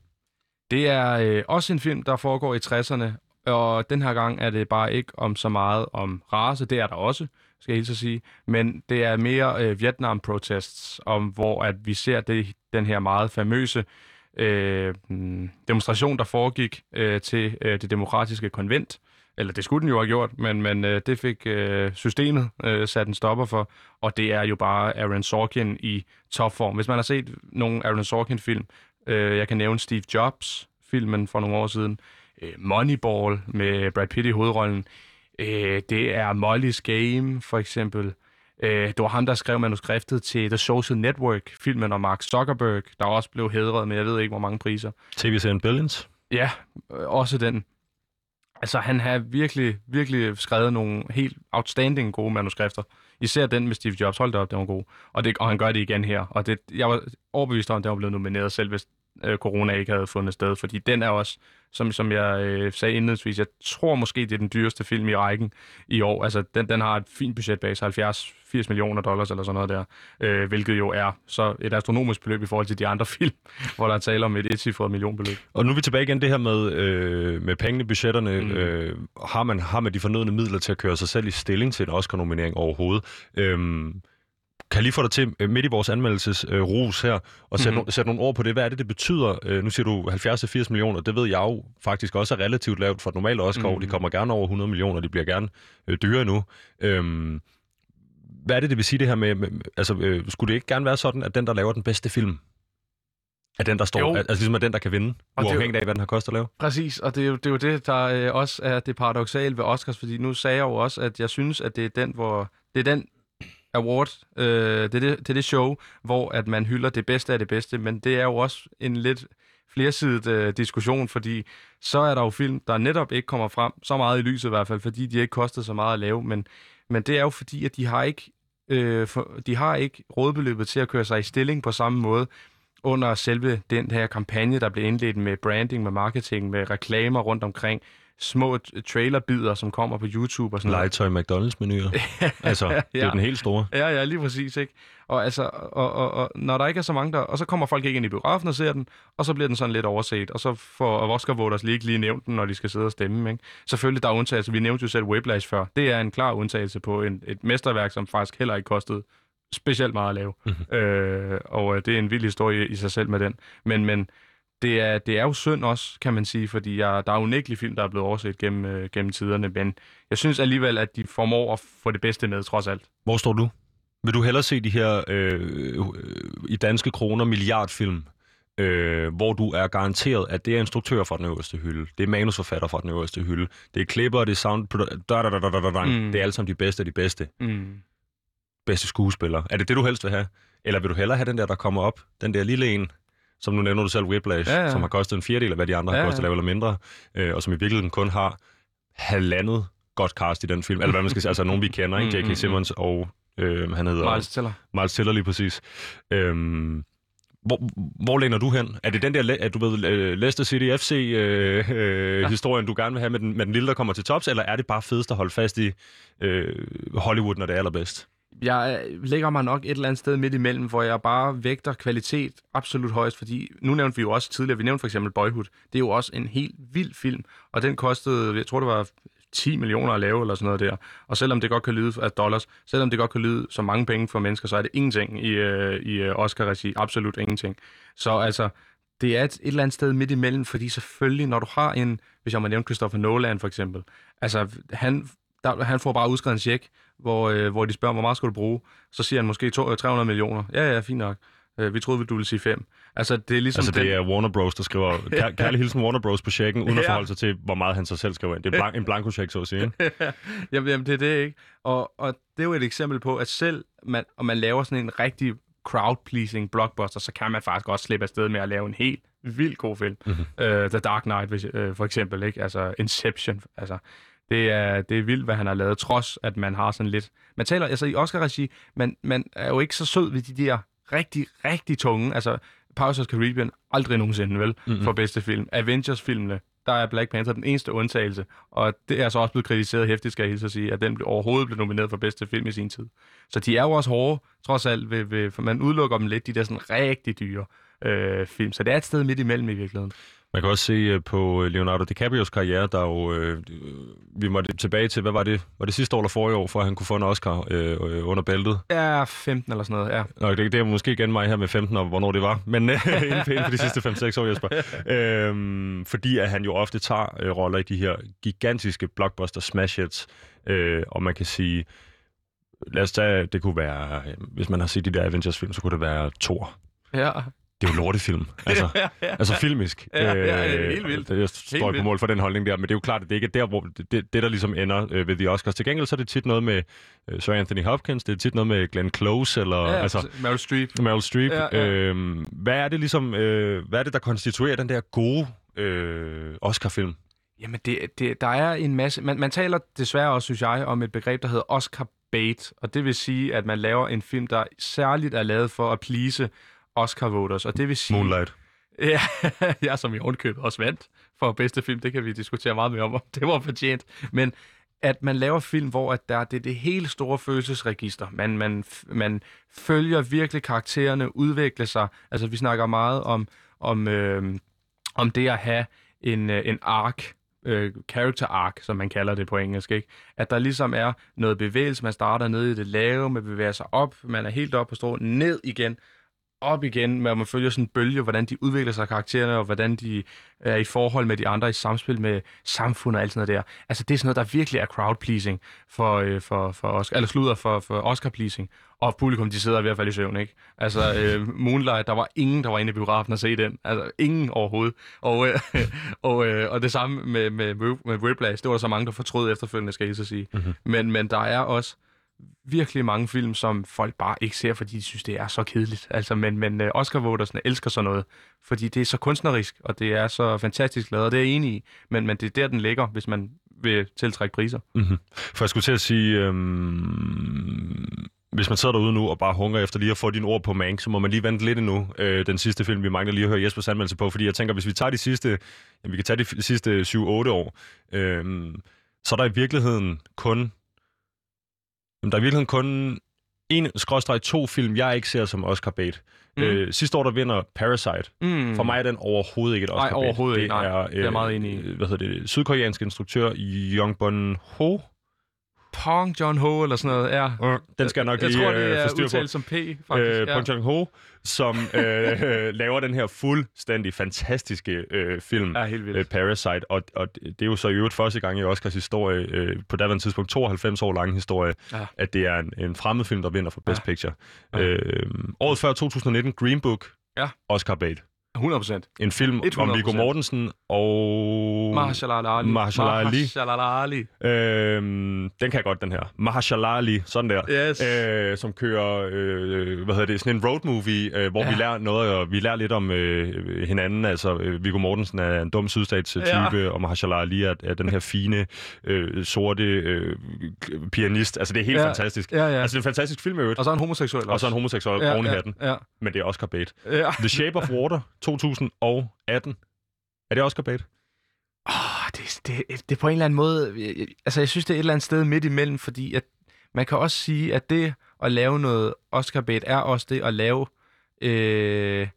Det er øh, også en film, der foregår i 60'erne, og den her gang er det bare ikke om så meget om race, det er der også, skal jeg helt så sige, men det er mere øh, Vietnam-protests, om hvor at vi ser det, den her meget famøse øh, mm, demonstration, der foregik øh, til øh, det demokratiske konvent, eller det skulle den jo have gjort, men, men øh, det fik øh, systemet øh, sat en stopper for, og det er jo bare Aaron Sorkin i topform. Hvis man har set nogle Aaron Sorkin-film, Øh, jeg kan nævne Steve Jobs, filmen for nogle år siden. Øh, Moneyball med Brad Pitt i hovedrollen. Øh, det er Molly's Game, for eksempel. Øh, det var ham, der skrev manuskriptet til The Social Network, filmen om Mark Zuckerberg, der også blev hedret med, jeg ved ikke, hvor mange priser. TV-serien Billions? Ja, øh, også den. Altså, han har virkelig, virkelig skrevet nogle helt outstanding gode manuskrifter. Især den med Steve Jobs, hold det op, den var god. Og, det, og han gør det igen her. Og det, jeg var overbevist om, at den var blevet nomineret, selv hvis øh, corona ikke havde fundet sted. Fordi den er også, som, som jeg øh, sagde indledningsvis, jeg tror måske, det er den dyreste film i rækken i år. Altså, den, den har et fint budget bag 70 80 millioner dollars eller sådan noget der, øh, hvilket jo er så et astronomisk beløb i forhold til de andre film, hvor der er tale om et etcifret millionbeløb. Og nu er vi tilbage igen det her med, øh, med pengene, budgetterne. Mm. Øh, har, man, har man de fornødne midler til at køre sig selv i stilling til en Oscar-nominering overhovedet? Øh, kan lige få dig til øh, midt i vores anmeldelses øh, her, og sætte, mm-hmm. no, sætte nogle ord på det. Hvad er det, det betyder? Øh, nu siger du 70-80 millioner. Det ved jeg jo faktisk også er relativt lavt for et normalt Oscar. Mm-hmm. De kommer gerne over 100 millioner. De bliver gerne øh, dyre nu. Øhm, hvad er det, det vil sige det her med, med altså, øh, skulle det ikke gerne være sådan, at den, der laver den bedste film, er den, der står, jo. altså ligesom er den, der kan vinde, og uafhængigt af, hvad den har kostet at lave? Præcis, og det er jo det, er jo det der øh, også er det paradoxale ved Oscars, fordi nu sagde jeg jo også, at jeg synes, at det er den, hvor det er den award, øh, det, er det, det er det show, hvor at man hylder det bedste af det bedste, men det er jo også en lidt flersidet øh, diskussion, fordi så er der jo film, der netop ikke kommer frem så meget i lyset i hvert fald, fordi de ikke koster så meget at lave, men, men det er jo fordi, at de har ikke øh, for, de har ikke rådbeløbet til at køre sig i stilling på samme måde under selve den her kampagne, der blev indledt med branding, med marketing, med reklamer rundt omkring, små trailerbider, som kommer på YouTube og sådan noget. Legetøj McDonald's-menuer. altså, det er den helt store. Ja, ja, lige præcis, ikke? Og, altså, og, og, og, når der ikke er så mange der, og så kommer folk ikke ind i biografen og ser den, og så bliver den sådan lidt overset, og så får Oscar Voters lige ikke lige nævnt den, når de skal sidde og stemme, ikke? Selvfølgelig, der er undtagelser. Vi nævnte jo selv Whiplash før. Det er en klar undtagelse på en, et mesterværk, som faktisk heller ikke kostede specielt meget at lave. Mm-hmm. Øh, og øh, det er en vild historie i sig selv med den. Men, men det, er, det er jo synd også, kan man sige, fordi jeg, der er unægtelige film, der er blevet overset gennem, øh, gennem tiderne, men jeg synes alligevel, at de formår at få det bedste med, trods alt. Hvor står du? Vil du hellere se de her øh, øh, i danske kroner milliardfilm, øh, hvor du er garanteret, at det er instruktør fra den øverste hylde, det er manusforfatter fra den øverste hylde, det er klipper, det er sound, da, da, da, da, da, da, da. Mm. det er alle sammen de bedste af de bedste, Mm. bedste skuespillere. Er det det, du helst vil have? Eller vil du hellere have den der, der kommer op, den der lille en, som nu nævner du selv Whiplash, Ja, ja, ja. ja. som har kostet en fjerdedel af, hvad de andre Ja, har kostet ja. lave eller mindre, øh, og som i virkeligheden kun har halvandet godt cast i den film, eller hvad man skal sige, altså nogen vi kender, ikke? Mm, mm, J.K. mm. Simmons og øh, han hedder... Miles Teller. Miles Teller lige præcis. Øhm, hvor, hvor læner du hen? Er det den der, at du ved, øh, Leicester City FC øh, øh, Ja. historien, du gerne vil have med den, med den lille, der kommer til tops, eller er det bare fedest at holde fast i øh, Hollywood, når det er allerbedst? Jeg øh, lægger mig nok et eller andet sted midt imellem, hvor jeg bare vægter kvalitet absolut højst, fordi nu nævnte vi jo også tidligere, vi nævnte for eksempel Boyhood. Det er jo også en helt vild film, og den kostede, jeg tror det var 10 millioner at lave eller sådan noget der. Og selvom det godt kan lyde af dollars, selvom det godt kan lyde så mange penge for mennesker, så er det ingenting i, øh, i øh, Oscar-regi. Absolut ingenting. Så altså, det er et, et eller andet sted midt imellem, fordi selvfølgelig, når du har en, hvis jeg må nævne Christopher Nolan for eksempel, altså han, der, han får bare udskrevet en check, hvor, øh, hvor de spørger, hvor meget skal du bruge? Så siger han måske to, øh, 300 millioner. Ja, ja, fint nok. Øh, vi troede, du ville sige fem. Altså, det er ligesom Altså, det er Warner Bros., der skriver kær- kærlig hilsen Warner Bros. på checken, uden at Ja. forholde sig til, hvor meget han så selv skriver ind. Det er blank, en blanko check, så at sige. ikke? jamen, jamen, det er det, ikke? Og, og det er jo et eksempel på, at selv man, om man laver sådan en rigtig crowd-pleasing blockbuster, så kan man faktisk også slippe afsted med at lave en helt vildt god film. Mm-hmm. Uh, The Dark Knight, hvis, uh, for eksempel, ikke? Altså Inception, altså... Det er, det er vildt, hvad han har lavet, trods at man har sådan lidt... Man taler, altså i Oscar-regi, man, man er jo ikke så sød ved de der rigtig, rigtig tunge... Altså, Pirates of the Caribbean, aldrig nogensinde, vel, mm-hmm. for bedste film. Avengers-filmene, der er Black Panther den eneste undtagelse, og det er så også blevet kritiseret hæftigt, skal jeg hilse at sige, at den overhovedet blev nomineret for bedste film i sin tid. Så de er jo også hårde, trods alt, ved, ved, for man udelukker dem lidt, de der sådan rigtig dyre øh, film. Så det er et sted midt imellem i virkeligheden. Man kan også se øh, på Leonardo DiCaprios karriere, der er jo, øh, øh, vi måtte tilbage til, hvad var det, var det sidste år eller forrige år, for at han kunne få en Oscar øh, øh, under bæltet? Ja, 15 eller sådan noget, ja. Nå, det, det er måske igen mig her med 15, og hvornår det var, men øh, inden, for, inden for de sidste 5-6 år, Jesper. Øhm, fordi at han jo ofte tager øh, roller i de her gigantiske blockbuster smash hits, øh, og man kan sige, lad os tage, det kunne være, øh, hvis man har set de der Avengers-film, så kunne det være Thor. Ja, Det er jo lortefilm, altså, ja, ja. altså filmisk. Ja, ja, ja, helt vildt. Det, jeg står Helt på mål for den holdning der, men det er jo klart, at det ikke er der, hvor det, det, det der ligesom ender øh, ved The Oscars. Til gengæld så er det tit noget med øh, Sir Anthony Hopkins, det er tit noget med Glenn Close, eller ja altså, Meryl Streep. Meryl Streep. Ja, ja. Øhm, hvad er det ligesom, øh, hvad er det, der konstituerer den der gode øh, Oscar-film? Jamen, det, det, der er en masse... Man, man taler desværre også, synes jeg, om et begreb, der hedder Oscar bait, og det vil sige, at man laver en film, der særligt er lavet for at please Oscar-voters, og det vil sige... Moonlight. Ja, jeg som i ovenkøbet også vandt for bedste film, det kan vi diskutere meget mere om, om det var fortjent. Men at man laver film, hvor at der det er det helt store følelsesregister. Man, man, man følger virkelig karaktererne udvikle sig. Altså, vi snakker meget om, om, øh, om det at have en, øh, en ark, øh, character arc, som man kalder det på engelsk, ikke? At der ligesom er noget bevægelse, man starter nede i det lave, man bevæger sig op, man er helt op på strå, ned igen, op igen, med at man følger sådan en bølge, hvordan de udvikler sig karaktererne, og hvordan de er i forhold med de andre i samspil med samfundet og alt sådan noget der. Altså det er sådan noget, der virkelig er crowd-pleasing for, øh, for, for Oscar, eller sluder for, for Oscar-pleasing. Og publikum, de sidder i hvert fald i søvn, ikke? Altså øh, Moonlight, der var ingen, der var inde i biografen og se den. Altså ingen overhovedet. Og, øh, og, øh, og det samme med, med, med Whiplash, det var der så mange, der fortrød efterfølgende, skal jeg så sige. Mm-hmm. Men, men der er også virkelig mange film, som folk bare ikke ser, fordi de synes, det er så kedeligt. Altså, men, men øh, Oscar-votersne elsker sådan noget, fordi det er så kunstnerisk, og det er så fantastisk lavet, og det er jeg enig i. Men, men det er der, den ligger, hvis man vil tiltrække priser. Mm-hmm. For jeg skulle til at sige, øhm, hvis man sidder derude nu og bare hungrer efter lige at få dine ord på Mank, så må man lige vente lidt endnu. Øh, den sidste film, vi mangler lige at høre Jespers anmeldelse på, fordi jeg tænker, hvis vi tager de sidste, jamen, vi kan tage de sidste 7-8 år, øhm, så er der i virkeligheden kun, jamen, der er i virkeligheden kun en skråstreg to film, jeg ikke ser som Oscar bait. Mm. Øh, sidste år, der vinder Parasite. Mm. For mig er den overhovedet ikke et Oscar Nej, overhovedet det ikke, nej. Er, er jeg meget enig i. øh, Hvad hedder det? Sydkoreansk instruktør Young Bun Ho. Pong John Ho eller sådan noget, ja. Den skal jeg nok jeg lige tror, øh, det få er udtalt som P, faktisk. øh, ja. Bong Joon-ho, som øh, laver den her fuldstændig fantastiske øh, film, Ja, helt vildt. øh, Parasite, og, og det er jo så i øvrigt første gang i Oscars historie, øh, på daværende tidspunkt 92 år lang historie, Ja. at det er en, en fremmed film, der vinder for Best Ja. Picture. Ja. Øh, året før 2019, Green Book, Ja. Oscar bait. 100 procent. En film om 100%. Viggo Mortensen og... Mahershala Ali. Mahershala Ali. Mahershala Ali. Øhm, den kan jeg godt, den her. Mahershala Ali, sådan der. Yes. Øh, som kører, øh, hvad hedder det, sådan en road movie, øh, hvor ja. Vi lærer noget, og vi lærer lidt om øh, hinanden. Altså, øh, Viggo Mortensen er en dum sydstatstype, Ja. og Mahershala Ali er, er den her fine, øh, sorte øh, pianist. Altså, det er helt Ja. fantastisk. Ja, ja. Altså, det er en fantastisk film, øvrigt. Og så er han homoseksuel også. Og så er en homoseksuel ja, oven i ja, hatten. Ja. Men det er Oscar bait. ja. The Shape of Water 2018. Er det Oscar bait? Oh, det, det, det er på en eller anden måde... jeg- Altså, jeg synes, det er et eller andet sted midt imellem, fordi at man kan også sige, at det at lave noget oscar bait er også det at lave øh,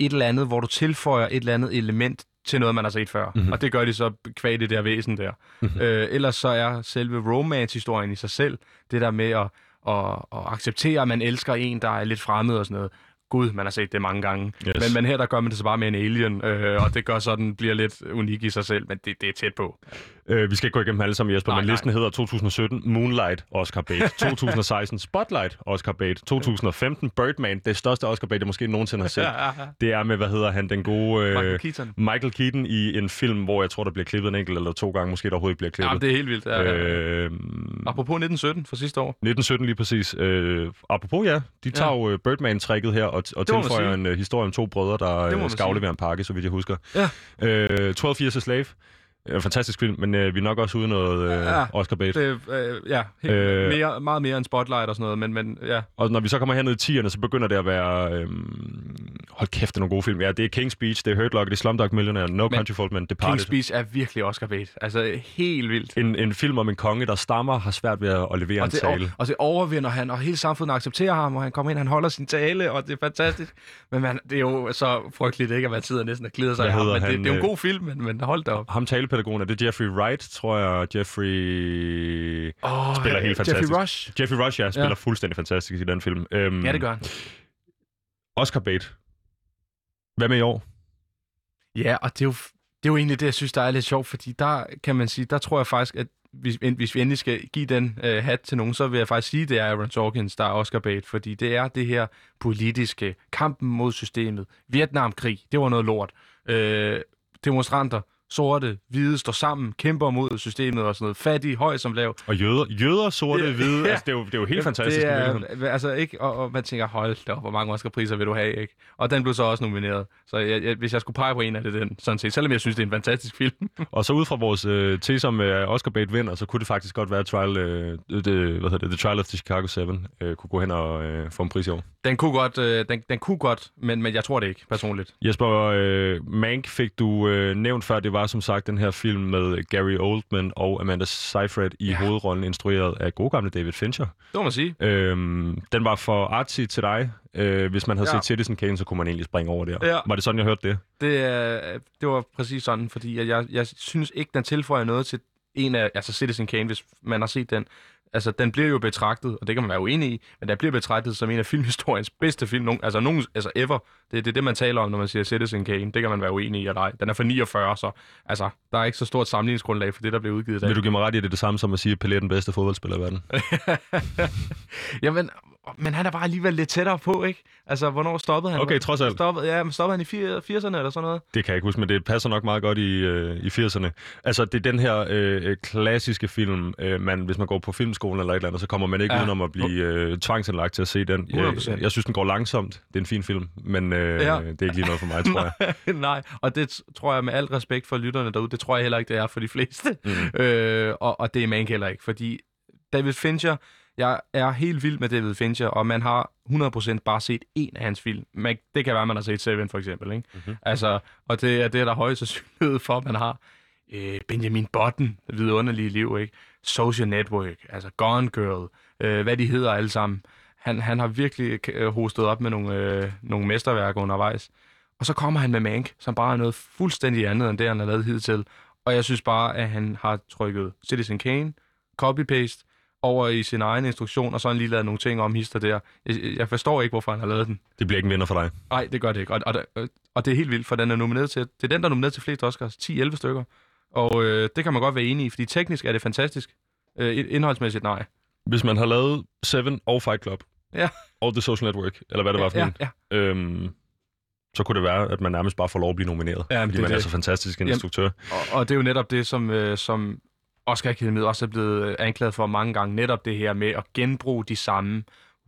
et eller andet, hvor du tilføjer et eller andet element til noget, man har set før. Mhm. Mm-hmm. Og det gør de så kvad det der væsen der. Mhm. øh, ellers så er selve romance-historien i sig selv, det der med at, at, at acceptere, at man elsker en, der er lidt fremmed og sådan noget. Gud, man har set det mange gange. Yes. Men, men her der gør man det så bare med en alien, øh, og det gør så, at den bliver lidt unik i sig selv, men det, det er tæt på. Øh, vi skal ikke gå igennem alle sammen, Jesper, Nej, men nej. listen hedder 2017 Moonlight Oscar bait, 2016 Spotlight Oscar bait, 2015 Birdman, det største Oscar bait, jeg måske nogensinde har set. Det er med, hvad hedder han, den gode øh, Michael Keaton. Michael Keaton i en film, hvor jeg tror, der bliver klippet en enkelt eller to gange, måske der overhovedet ikke bliver Ja, klippet. det er helt vildt. Ja, ja. Øh, Apropos 1917 fra sidste år. 1917 lige præcis. Øh, apropos ja, de tager jo øh, Birdman-trækket her og, og tilføjer en uh, historie om to brødre, der man skal aflevere en pakke, så vidt jeg husker. Ja. Øh, 12 Years a Slave. En fantastisk film, men øh, vi er nok også ude i noget øh, Ja, Oscar bait. Det, øh, ja, helt, Øh. øh, mere, meget mere end Spotlight og sådan noget, men, men ja. Og når vi så kommer herned i 10'erne, så begynder det at være... Øhm, hold kæft, det er nogle gode film. Ja, det er King's Speech, det er Hurt Lock, det er Slumdog Millionaire, No Men Country for Old Men, Departed. King's Speech er virkelig Oscar bait. Altså helt vildt. En, en film om en konge, der stammer, har svært ved at, at levere en Og det, tale. og, og det overvinder han, og hele samfundet accepterer ham, og han kommer ind, han holder sin tale, og det er fantastisk. Men man, det er jo så frygteligt, ikke, at man sidder næsten og glider sig i ham. Men det, han, det, er jo en øh, god film, men, men hold da op. Ham talepædagogen, er det Jeffrey Wright, tror jeg. Jeffrey... Oh, spiller helt fantastisk. Jeffrey Rush. Jeffrey Rush, ja, spiller Ja. fuldstændig fantastisk i den film. Øhm, Ja, det gør han. Oscar bait. Hvad med i år? Ja, og det er, jo, det er jo egentlig det, jeg synes, der er lidt sjovt, fordi der kan man sige, der tror jeg faktisk, at hvis, hvis vi endelig skal give den øh, hat til nogen, så vil jeg faktisk sige, at det er Aaron Sorkins, der er Oscar bait, fordi det er det her politiske, kampen mod systemet, Vietnamkrig, det var noget lort. Øh, demonstranter, sorte, hvide, står sammen, kæmper mod systemet og sådan noget. Fattige, høj som lav. Og jøder, jøder sorte, Ja. hvide, Ja. altså, det, er jo, det er jo helt fantastisk. Det er, altså ikke, og, og, man tænker, hold da hvor mange Oscar-priser vil du have, ikke? Og den blev så også nomineret. Så jeg, jeg, hvis jeg skulle pege på en af det, den, sådan set, selvom jeg synes, det er en fantastisk film. Og så ud fra vores øh, tese om øh, Oscar bait vinder, så kunne det faktisk godt være, trial, øh, det, hvad hedder det, The Trial of the Chicago 7 øh, kunne gå hen og øh, få en pris i år. Den kunne godt, øh, den, den kunne godt men, men jeg tror det ikke, personligt. Jesper, øh, Mank fik du øh, nævnt før, det var som sagt den her film med Gary Oldman og Amanda Seyfried i ja. Hovedrollen, instrueret af gode gamle David Fincher. Det må man sige. Øhm, den var for artsy til dig. Øh, hvis man havde Ja. set Citizen Kane, så kunne man egentlig springe over der. Ja. Var det sådan, jeg hørte det? Det, er- det var præcis sådan, fordi at jeg, jeg synes ikke, den tilføjer noget til en af, altså Citizen Kane, hvis man har set den. Altså, den bliver jo betragtet, og det kan man være uenig i, men den bliver betragtet som en af filmhistoriens bedste film, nogen, altså, nogen, altså ever. Det, det er det, man taler om, når man siger Citizen Kane. Det kan man være uenig i, eller ej. Den er fra 49, så altså, der er ikke så stort sammenligningsgrundlag for det, der bliver udgivet i dag. Vil du give mig ret i, at det er det samme som at sige, at Pelé er den bedste fodboldspiller i verden? Jamen, men han er bare alligevel lidt tættere på, ikke? Altså, hvornår stoppede han? Okay, trods alt. Stoppede, ja, men stoppede han i 80'erne eller sådan noget? Det kan jeg ikke huske, men det passer nok meget godt i, øh, i 80'erne. Altså, det er den her øh, øh, klassiske film, øh, man, hvis man går på filmskolen eller et eller andet, så kommer man ikke ja. Udenom at blive øh, tvangsindlagt til at se den. Jeg, 100%. jeg synes, den går langsomt. Det er en fin film, men øh, ja. Det er ikke lige noget for mig, tror jeg. Nej, og det tror jeg med al respekt for lytterne derude, det tror jeg heller ikke, det er for de fleste. Mm. Øh, og, og det er man heller ikke, fordi David Fincher, Jeg er helt vild med David Fincher, og man har 100% bare set en af hans film. Man, det kan være, man har set Seven for eksempel. Ikke? Mhm. Altså, og det er det, er der højst sandsynlighed for, at man har. Øh, Benjamin Button, vidunderlige liv, ikke? Social Network, altså Gone Girl, øh, hvad de hedder alle sammen. Han, han har virkelig øh, hostet op med nogle, øh, nogle mesterværker undervejs. Og så kommer han med Mank, som bare er noget fuldstændig andet end det, han har lavet hidtil. Og jeg synes bare, at han har trykket Citizen Kane, copy-paste, over i sin egen instruktion, og så har han lige lavet nogle ting om hister der. Jeg, jeg forstår ikke, hvorfor han har lavet den. Det bliver ikke en vinder for dig. Nej, det gør det ikke. Og, og, og, det er helt vildt, for den er nomineret til, det er den, der er nomineret til flest Oscars. 10-11 stykker. Og øh, det kan man godt være enig i, fordi teknisk er det fantastisk. Øh, indholdsmæssigt nej. Hvis man har lavet Seven og Fight Club, Ja. og The Social Network, eller hvad det var for ja, en, ja. øhm, så kunne det være, at man nærmest bare får lov at blive nomineret. Ja, fordi det er man er det. så fantastisk en Jamen, instruktør. Og, og det er jo netop det, som, øh, som Oscar Akademiet også er blevet øh, anklaget for mange gange. Netop det her med at genbruge de samme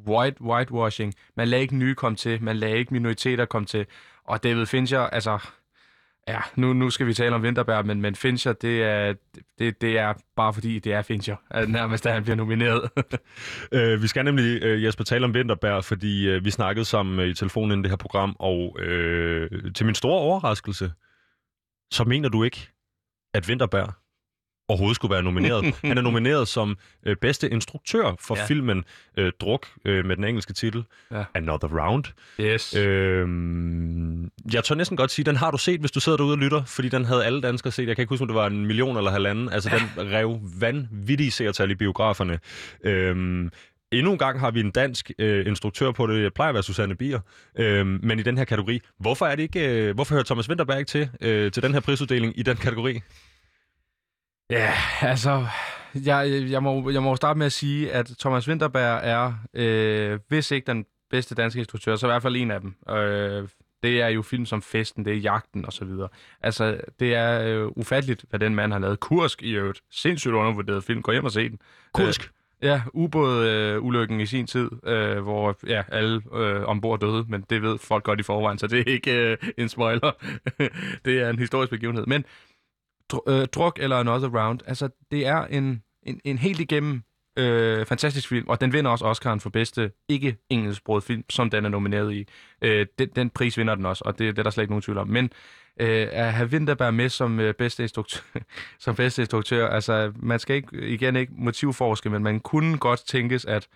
white, whitewashing. Man lader ikke nye komme til, man lader ikke minoriteter komme til. Og David Fincher, altså... Ja, nu, nu skal vi tale om Winterberg, men, men Fincher, det er, det, det er bare fordi, det er Fincher. at Nærmest, da han bliver nomineret. Øh, vi skal nemlig, øh, Jesper, tale om Winterberg, fordi øh, vi snakkede sammen øh, i telefonen inden det her program, og øh, til min store overraskelse, så mener du ikke, at Winterberg overhovedet skulle være nomineret. Han er nomineret som øh, bedste instruktør for Ja. ja. filmen øh, Druk øh, med den engelske titel Ja. Another Round. yes. Øh, jeg tør næsten godt sige, den har du set, hvis du sidder derude og lytter, fordi den havde alle danskere set. Jeg kan ikke huske, om det var en million eller halvanden. Altså, den rev vanvittige seertal i biograferne. Øh, endnu en gang har vi en dansk øh, instruktør på det. Jeg plejer at være Susanne Bier. Øh, men i den her kategori. Hvorfor er det ikke... Øh, hvorfor hører Thomas Winterberg ikke til, øh, til den her prisuddeling i den kategori? Ja, altså, jeg, jeg, må, jeg må starte med at sige, at Thomas Winterberg er, øh, hvis ikke den bedste danske instruktør, så i hvert fald en af dem. Øh, det er jo film som Festen, det er Jagten osv. Altså, det er øh, ufatteligt, hvad den mand har lavet. Kursk i øvrigt. Sindssygt undervurderet film. Gå hjem og se den. Kursk. Ja, ubåd-ulykken i sin tid, øh, hvor ja, alle øh, ombord døde, men det ved folk godt i forvejen, så det er ikke øh, en spoiler. det er en historisk begivenhed. Men dr- øh, Druk eller Another Round, altså det er en, en, en helt igennem øh, fantastisk film, og den vinder også Oscar'en for bedste ikke engelsksproget film, som den er nomineret i. Øh, den, den pris vinder den også, og det, det er der slet ikke nogen tvivl om. Men øh, at have Winterberg med som øh, bedste instruktør, som bedste instruktør, altså man skal ikke, igen ikke motivforske, men man kunne godt tænkes, at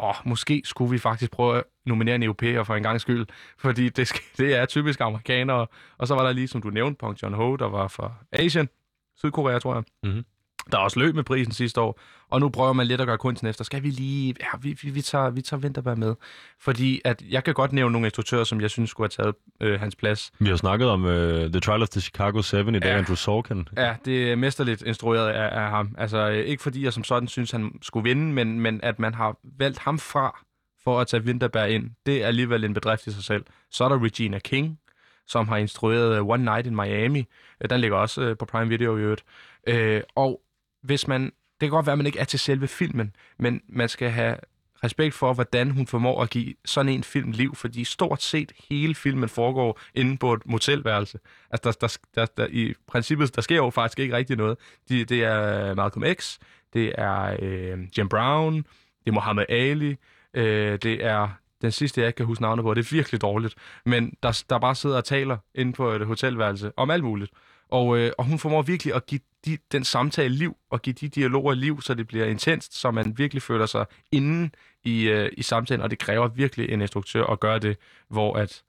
åh, måske skulle vi faktisk prøve at nominere en europæer for en gang skyld, fordi det, skal- det er typisk amerikanere. Og så var der lige, som du nævnte, Pong John Ho, der var fra Asien, Sydkorea, tror jeg. Mhm. Der er også løb med prisen sidste år, og nu prøver man lidt at gøre kunsten efter. Skal vi lige... Ja, vi, vi, vi, tager, vi tager Vinterberg med. Fordi at jeg kan godt nævne nogle instruktører, som jeg synes skulle have taget øh, hans plads. Vi har snakket om uh, The Trial of the Chicago 7 i dag, Ja. Andrew Sorkin. Ja, det er mesterligt instrueret af, af ham. Altså, øh, ikke fordi jeg som sådan synes, han skulle vinde, men, men at man har valgt ham fra for at tage Vinterberg ind, det er alligevel en bedrift i sig selv. Så er der Regina King, som har instrueret øh, One Night in Miami. Øh, den ligger også øh, på Prime Video i øvrigt. Øh, og hvis man... Det kan godt være, at man ikke er til selve filmen, men man skal have respekt for, hvordan hun formår at give sådan en film liv, fordi stort set hele filmen foregår inde på et motelværelse. Altså, der, der, der, der, i princippet, der sker jo faktisk ikke rigtig noget. De, det er Malcolm X, det er øh, Jim Brown, det er Muhammad Ali, øh, det er den sidste, jeg ikke kan huske navnet på, det er virkelig dårligt, men der, der bare sidder og taler inde på et hotelværelse om alt muligt. Og, øh, og hun formår virkelig at give de, den samtale liv, og give de dialoger liv, så det bliver intenst, så man virkelig føler sig inde i, øh, i samtalen, og det kræver virkelig en instruktør at gøre det, hvor at,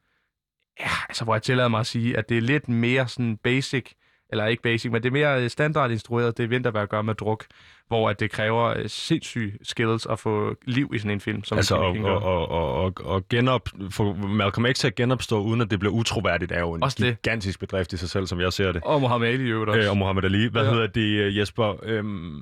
ja, altså hvor jeg tillader mig at sige, at det er lidt mere sådan basic, eller ikke basic, men det er mere øh, standardinstrueret, det Vinterberg gør med druk, hvor at det kræver øh, sindssyge skills at få liv i sådan en film, som Altså, og, og, og, og, og, genop, få Malcolm X til at genopstå, uden at det bliver utroværdigt, er jo en Også det. gigantisk bedrift i sig selv, som jeg ser det. Og Muhammad Ali i øvrigt også. Øh, og Muhammad Ali. Hvad Ja. hedder det, øh, Jesper? Øhm,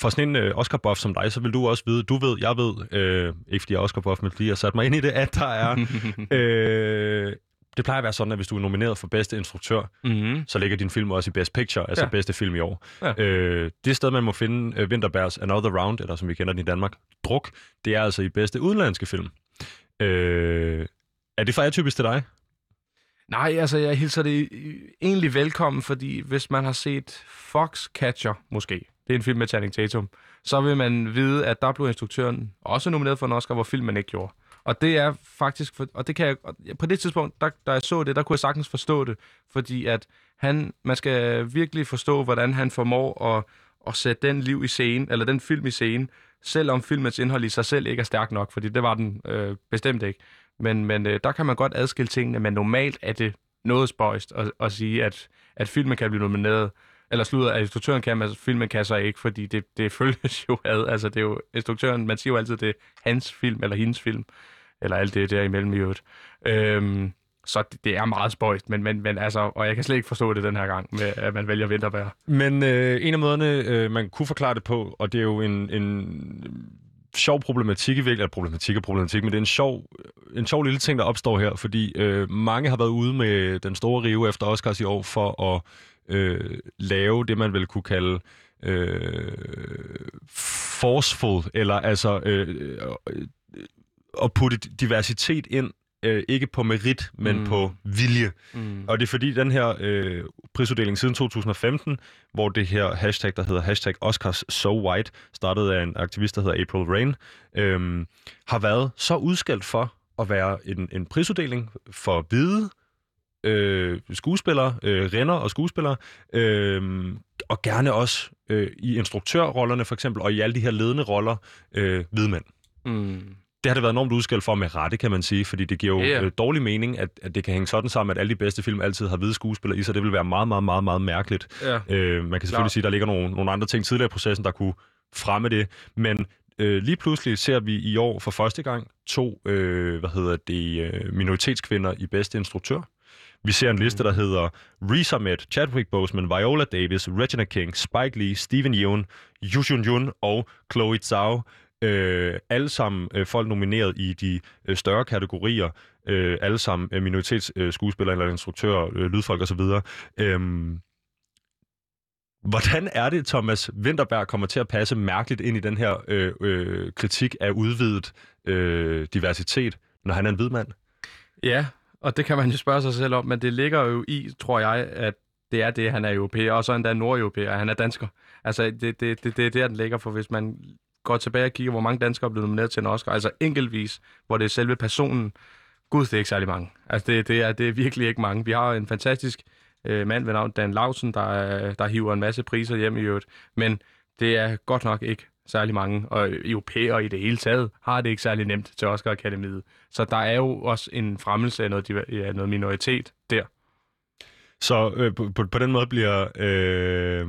for sådan en øh, Oscar-buff som dig, så vil du også vide, du ved, jeg ved, øh, ikke fordi jeg er Oscar-buff, men fordi jeg har sat mig ind i det, at der er... øh, det plejer at være sådan, at hvis du er nomineret for bedste instruktør, mm-hmm. så ligger din film også i Best Picture, altså Ja. bedste film i år. Ja. Øh, det sted, man må finde øh, Winterbergs Another Round, eller som vi kender den i Danmark, Druk, det er altså i bedste udenlandske film. Øh, er det for atypisk til dig? Nej, altså jeg hilser det egentlig velkommen, fordi hvis man har set Foxcatcher, måske, det er en film med Channing Tatum, så vil man vide, at der blev instruktøren også nomineret for en Oscar, hvor filmen ikke gjorde. Og det er faktisk, for, og det kan jeg, på det tidspunkt, der, da jeg så det, der kunne jeg sagtens forstå det, fordi at han, man skal virkelig forstå, hvordan han formår at, at sætte den liv i scene, eller den film i scene, selvom filmens indhold i sig selv ikke er stærk nok, fordi det var den øh, bestemt ikke. Men, men øh, der kan man godt adskille tingene, men normalt er det noget spøjst at, at sige, at, at filmen kan blive nomineret, eller slutter, at instruktøren kan, men filmen kan så ikke, fordi det, det følges jo ad. Altså, det er jo instruktøren, man siger jo altid, det er hans film, eller hendes film, eller alt det der imellem i øvrigt. Øhm, så det, det er meget spøjst, men, men, men altså, og jeg kan slet ikke forstå det den her gang, med, at man vælger vinterbær. Men øh, en af måderne, øh, man kunne forklare det på, og det er jo en, en sjov problematik i virkeligheden, problematik og problematik, men det er en sjov, en sjov lille ting, der opstår her, fordi øh, mange har været ude med den store rive efter Oscars i år for at øh, lave det, man vil kunne kalde øh, forceful, eller altså øh, øh, at putte diversitet ind øh, ikke på merit, men mm. på vilje. Mm. Og det er fordi den her øh, prisuddeling siden 2015, hvor det her hashtag, der hedder hashtag Oscars So White, startet af en aktivist, der hedder April Rain, øh, har været så udskældt for at være en, en prisuddeling for hvide øh, skuespillere, øh, renner og skuespillere, øh, og gerne også øh, i instruktørrollerne for eksempel, og i alle de her ledende roller, øh, hvide mænd. Mm det har det været enormt udskæld for med rette, kan man sige, fordi det giver jo yeah. øh, dårlig mening, at, at det kan hænge sådan sammen, at alle de bedste film altid har hvide skuespillere i sig. Det vil være meget, meget, meget, meget mærkeligt. Yeah. Øh, man kan selvfølgelig Klar. sige, at der ligger nogle, nogle andre ting tidligere i processen, der kunne fremme det, men øh, lige pludselig ser vi i år for første gang to øh, hvad hedder det, øh, minoritetskvinder i bedste instruktør. Vi ser en liste, der mm. hedder Riz Ahmed, Chadwick Boseman, Viola Davis, Regina King, Spike Lee, Steven Yeun, Yu Jun Jun og Chloe Zhao. Øh, alle sammen øh, folk nomineret i de øh, større kategorier. Øh, alle sammen øh, minoritetsskuespillere øh, eller instruktører, øh, lydfolk osv. Øh, Hvordan er det, Thomas Winterberg kommer til at passe mærkeligt ind i den her øh, øh, kritik af udvidet øh, diversitet, når han er en hvid mand? Ja, og det kan man jo spørge sig selv om, men det ligger jo i, tror jeg, at det er det, han er europæer, og så endda nordeuropæer, han er dansker. Altså, det, det, det, det er der, den ligger, for hvis man går tilbage og kigger, hvor mange danskere er blevet nomineret til en Oscar, altså enkeltvis, hvor det er selve personen, gud, det er ikke særlig mange. Altså, det, det, er, det er virkelig ikke mange. Vi har en fantastisk øh, mand ved navn Dan Lausen, der, øh, der hiver en masse priser hjem i øvrigt, men det er godt nok ikke særlig mange, og europæere i det hele taget har det ikke særlig nemt til Oscar Akademiet. Så der er jo også en fremmelse af noget, ja, noget minoritet der. Så øh, på, på, på den måde bliver øh,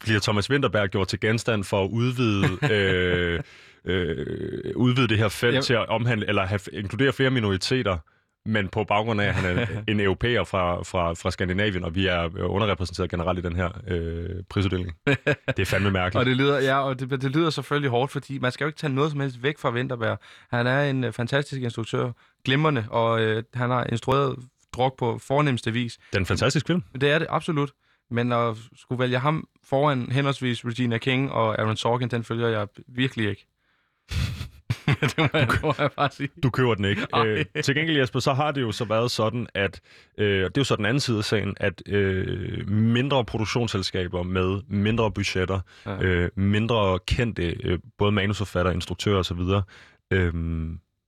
bliver Thomas Winterberg gjort til genstand for at udvide, øh, øh, udvide det her felt ja. til at omhandle, eller have, inkludere flere minoriteter, men på baggrund af, at han er en europæer fra, fra, fra Skandinavien, og vi er underrepræsenteret generelt i den her øh, prisuddeling. Det er fandme mærkeligt. og det lyder, ja, og det, det lyder selvfølgelig hårdt, fordi man skal jo ikke tage noget som helst væk fra Winterberg. Han er en uh, fantastisk instruktør, glimrende, og øh, han har instrueret druk på fornemmeste vis. Det er en fantastisk film. Det er det, absolut. Men at skulle vælge ham foran henholdsvis Regina King og Aaron Sorkin, den følger jeg virkelig ikke. det må jeg, du, må jeg bare sige. Du køber den ikke. Øh, til gengæld, Jesper, så har det jo så været sådan, at øh, det er jo så den anden side af sagen, at øh, mindre produktionsselskaber med mindre budgetter, ja. øh, mindre kendte, øh, både manusforfatter, instruktører osv., øh,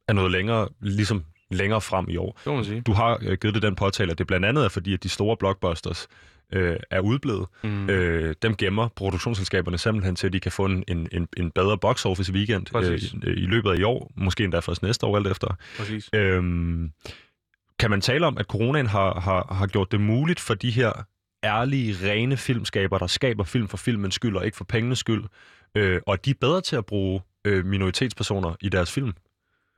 er noget længere, ligesom længere frem i år. Det må man sige. Du har øh, givet det den påtale, at det blandt andet er fordi, at de store blockbusters øh, er udblevet. Mm. Øh, dem gemmer produktionsselskaberne simpelthen til, at de kan få en, en, en bedre box office weekend øh, i, i løbet af i år, måske endda først næste år alt efter. Præcis. Øhm, kan man tale om, at coronaen har, har, har gjort det muligt for de her ærlige, rene filmskaber, der skaber film for filmens skyld og ikke for pengenes skyld, øh, og de er bedre til at bruge øh, minoritetspersoner i deres film?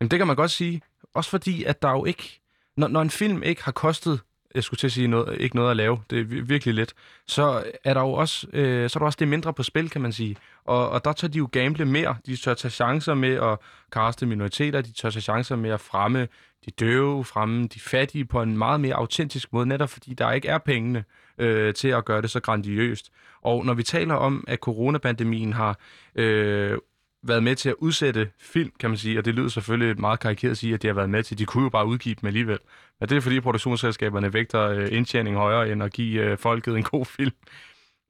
Jamen, det kan man godt sige. Også fordi, at der jo ikke... Når, når en film ikke har kostet jeg skulle til at sige noget, ikke noget at lave, det er virkelig let, så er der jo også, øh, så er der også det mindre på spil, kan man sige. Og, og der tør de jo gamble mere. De tør tage chancer med at kaste minoriteter, de tør tage chancer med at fremme de døve, fremme de fattige på en meget mere autentisk måde, netop fordi der ikke er pengene øh, til at gøre det så grandiøst. Og når vi taler om, at coronapandemien har øh, været med til at udsætte film, kan man sige, og det lyder selvfølgelig meget karikeret at sige, at de har været med til, de kunne jo bare udgive dem alligevel. Men det er fordi produktionsselskaberne vægter øh, indtjening højere, end at give øh, folket en god film.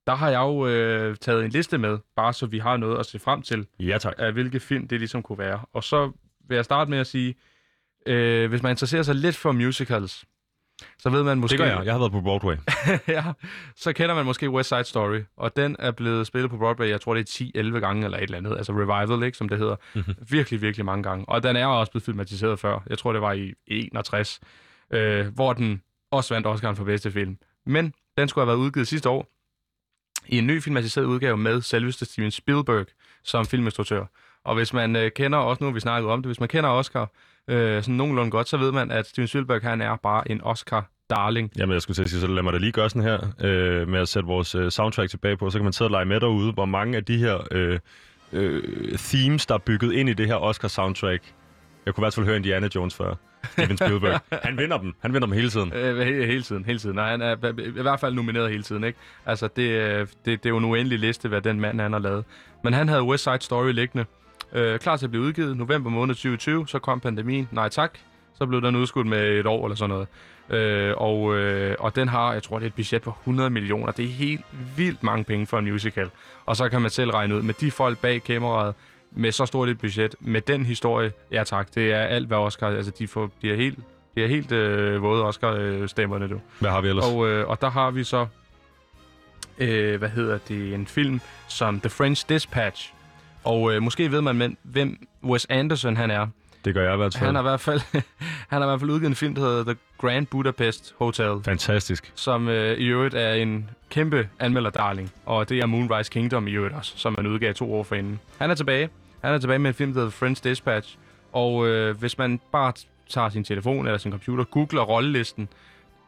der har jeg jo øh, taget en liste med, bare så vi har noget at se frem til, Ja, tak. af hvilke film det ligesom kunne være. Og så vil jeg starte med at sige, øh, hvis man interesserer sig lidt for musicals, så ved man måske... Det gør jeg. Jeg har været på Broadway. ja, så kender man måske West Side Story, og den er blevet spillet på Broadway, jeg tror det er 10-11 gange eller et eller andet, altså Revival, ikke, som det hedder. Mhm. Virkelig, virkelig mange gange. Og den er også blevet filmatiseret før. Jeg tror, det var i 61, øh, hvor den også vandt Oscar'en for bedste film. Men den skulle have været udgivet sidste år i en ny filmatiseret udgave med selveste Steven Spielberg som filminstruktør. Og hvis man øh, kender, også nu vi snakket om det, hvis man kender Oscar øh, sådan nogenlunde godt, så ved man, at Steven Spielberg han er bare en Oscar-darling. Jamen, jeg skulle til at sige, så lad mig da lige gøre sådan her, øh, med at sætte vores øh, soundtrack tilbage på, så kan man sidde og lege med derude, hvor mange af de her øh, øh, themes, der er bygget ind i det her Oscar-soundtrack. Jeg kunne i hvert fald høre Indiana Jones før. Steven Spielberg. Han vinder dem. Han vinder dem hele tiden. Øh, he- hele tiden, hele tiden. Nej, han er i hvert fald nomineret hele tiden, ikke? Altså, det, øh, det, det er jo en uendelig liste, hvad den mand han har lavet. Men han havde West Side Story liggende. Øh, klar til at blive udgivet november måned 2020, så kom pandemien. Nej tak. Så blev den udskudt med et år eller sådan noget. Øh, og, øh, og den har, jeg tror, det er et budget på 100 millioner. Det er helt vildt mange penge for en musical. Og så kan man selv regne ud, med de folk bag kameraet, med så stort et budget, med den historie, ja tak, det er alt, hvad Oscar, altså de får, bliver helt, de er helt øh, våde Oscar-stemmerne, du. Hvad har vi ellers? Og, øh, og der har vi så, øh, hvad hedder det, en film som The French Dispatch. Og øh, måske ved man, men, hvem Wes Anderson han er. Det gør jeg i hvert fald. Han har i hvert fald, han har i hvert fald udgivet en film, der hedder The Grand Budapest Hotel, Fantastisk. som øh, i øvrigt er en kæmpe anmelderdarling. Og det er Moonrise Kingdom i øvrigt også, som man udgav to år forinden. Han er tilbage. Han er tilbage med en film, der hedder The French Dispatch. Og øh, hvis man bare tager sin telefon eller sin computer, googler rollelisten,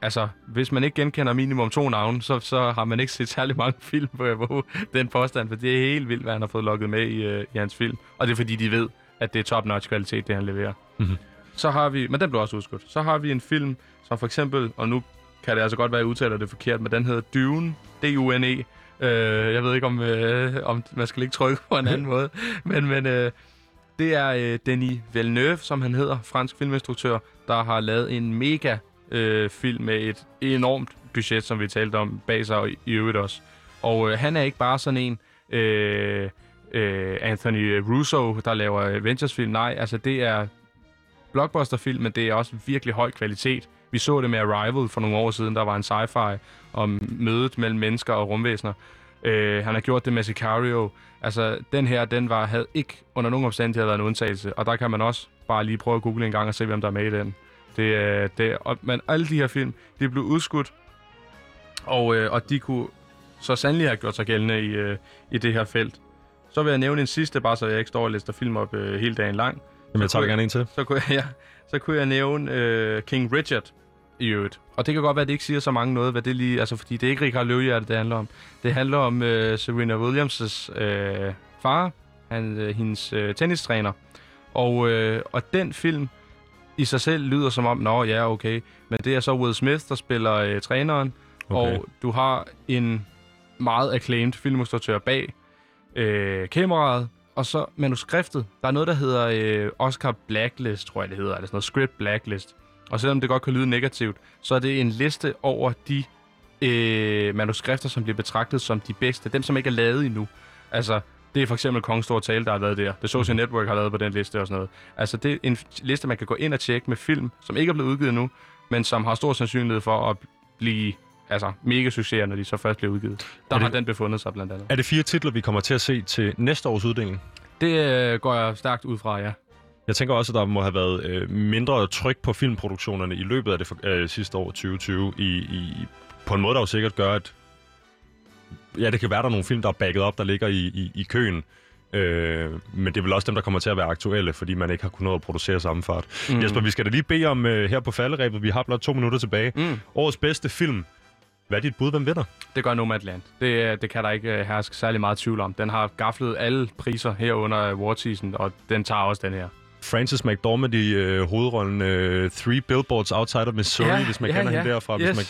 altså, hvis man ikke genkender minimum to navne, så, så har man ikke set særlig mange film på, den påstand, for det er helt vildt, hvad han har fået lukket med i, øh, i hans film. Og det er fordi, de ved, at det er top-notch kvalitet, det han leverer. Mhm. Så har vi, men den blev også udskudt. Så har vi en film, som for eksempel, og nu kan det altså godt være, at jeg udtaler det forkert, men den hedder Dune, D-U-N-E. Øh, jeg ved ikke, om, øh, om man skal ikke trykke på en anden måde, men, men øh, det er øh, Denis Villeneuve, som han hedder, fransk filminstruktør, der har lavet en mega øh, film med et enormt budget, som vi talte om bag sig og i øvrigt også. Og øh, han er ikke bare sådan en øh, øh, Anthony Russo, der laver Avengers-film. Nej, altså det er blockbuster-film, men det er også virkelig høj kvalitet. Vi så det med Arrival for nogle år siden, der var en sci-fi om mødet mellem mennesker og rumvæsener. Øh, han har gjort det med Sicario. Altså, den her, den var, havde ikke under nogen omstændigheder været en undtagelse. Og der kan man også bare lige prøve at google en gang og se, hvem der er med i den. Det, er- det, og, men alle de her film, de blev udskudt, og, øh, og de kunne så sandelig have gjort sig gældende i, øh, i det her felt. Så vil jeg nævne en sidste, bare så jeg ikke står og lister film op øh, hele dagen lang. Jamen, jeg tager gerne en til. Så kunne jeg, ja, så kunne jeg nævne øh, King Richard i øvrigt. Og det kan godt være, at det ikke siger så mange noget, hvad det lige... Altså, fordi det er ikke Richard Løvehjerte, det handler om. Det handler om øh, Serena Williams' øh, far, han, øh, hendes øh, tennistræner. Og, øh, og den film i sig selv lyder som om, nå ja, okay. Men det er så Will Smith, der spiller øh, træneren. Okay. Og du har en meget acclaimed filminstruktør bag øh, kameraet, og så manuskriptet. Der er noget, der hedder øh, Oscar Blacklist, tror jeg det hedder, eller sådan noget Script Blacklist. Og selvom det godt kan lyde negativt, så er det en liste over de øh, manuskripter, som bliver betragtet som de bedste. Dem, som ikke er lavet endnu. Altså, det er for eksempel Kongens Store Tale, der har været der. The Social Network har lavet på den liste og sådan noget. Altså, det er en liste, man kan gå ind og tjekke med film, som ikke er blevet udgivet endnu, men som har stor sandsynlighed for at blive altså, mega succeser, når de så først bliver udgivet. Der Er har det- den befundet sig blandt andet. Er det fire titler, vi kommer til at se til næste års uddeling? Det øh, går jeg stærkt ud fra, ja. Jeg tænker også, at der må have været øh, mindre tryk på filmproduktionerne i løbet af det for, øh, sidste år, 2020, i, i, på en måde, der jo sikkert gør, at ja, det kan være, der er nogle film, der er bagget op, der ligger i, i, i køen. Øh, men det er vel også dem, der kommer til at være aktuelle, fordi man ikke har kunnet at producere samme fart. Mm. Jesper, vi skal da lige bede om øh, her på falderæbet, vi har blot to minutter tilbage. Mm. Årets bedste film. Hvad er dit bud? Hvem vinder? Det gør Nomadland. Det, øh, det kan der ikke øh, herske særlig meget tvivl om. Den har gaflet alle priser her under award season, og den tager også den her. Frances McDormand i øh, hovedrollen øh, Three Billboards Outside of Missouri, Ja, hvis man ja, kender ja. hende derfra. Hvis Yes. man,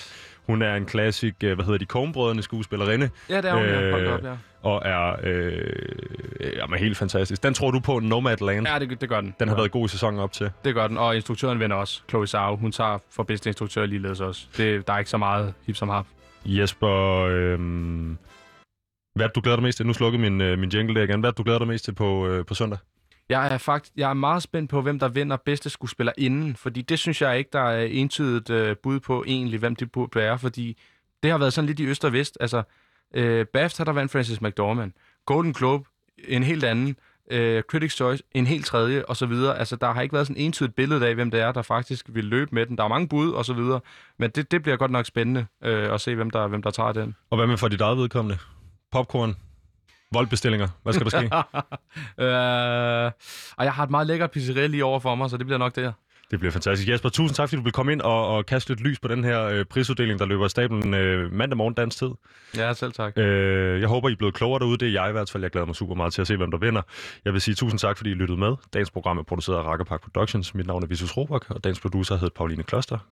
hun er en klassik, øh, hvad hedder de, Coen-brødrene skuespillerinde, Ja, det er hun, øh, Øh, op, ja. og er, øh, jamen, helt fantastisk. Den tror du på, Nomadland? Ja, det, det gør den. Den har ja. været god i sæsonen op til. Det gør den, og instruktøren vinder også. Chloe Zhao, hun tager for bedste instruktør ligeledes også. Det, der er ikke så meget hip som har. Jesper, øh, Hvad er du glæder dig mest til? Nu slukkede min, øh, min jingle der igen. Hvad er du glæder dig mest til på, øh, på søndag? Jeg er faktisk jeg er meget spændt på, hvem der vinder bedste skuespiller inden, fordi det synes jeg ikke, der er entydigt øh, bud på egentlig, hvem det burde være, fordi det har været sådan lidt i øst og vest. Altså, øh, BAFTA, der vandt Francis McDormand. Golden Globe, en helt anden. Øh, Critics' Choice, en helt tredje, og så videre. Altså, der har ikke været sådan et entydigt billede af, hvem det er, der faktisk vil løbe med den. Der er mange bud, og så videre. Men det, det bliver godt nok spændende øh, at se, hvem der, hvem der tager den. Og hvad med for dit eget vedkommende? Popcorn? Voldbestillinger? Hvad skal der ske? øh, og jeg har et meget lækkert pizzeria lige over for mig, så det bliver nok det her. Det bliver fantastisk. Jesper, tusind tak, fordi du vil komme ind og, og kaste lidt lys på den her øh, prisuddeling, der løber af stablen øh, mandag morgen dansk tid. Ja, selv tak. Øh, jeg håber, I er blevet klogere derude. Det er jeg i hvert fald. Jeg glæder mig super meget til at se, hvem der vinder. Jeg vil sige tusind tak, fordi I lyttede med. Dagens program er produceret af Rakkerpark Productions. Mit navn er Visus Robak, og dagens producer hedder Pauline Kloster.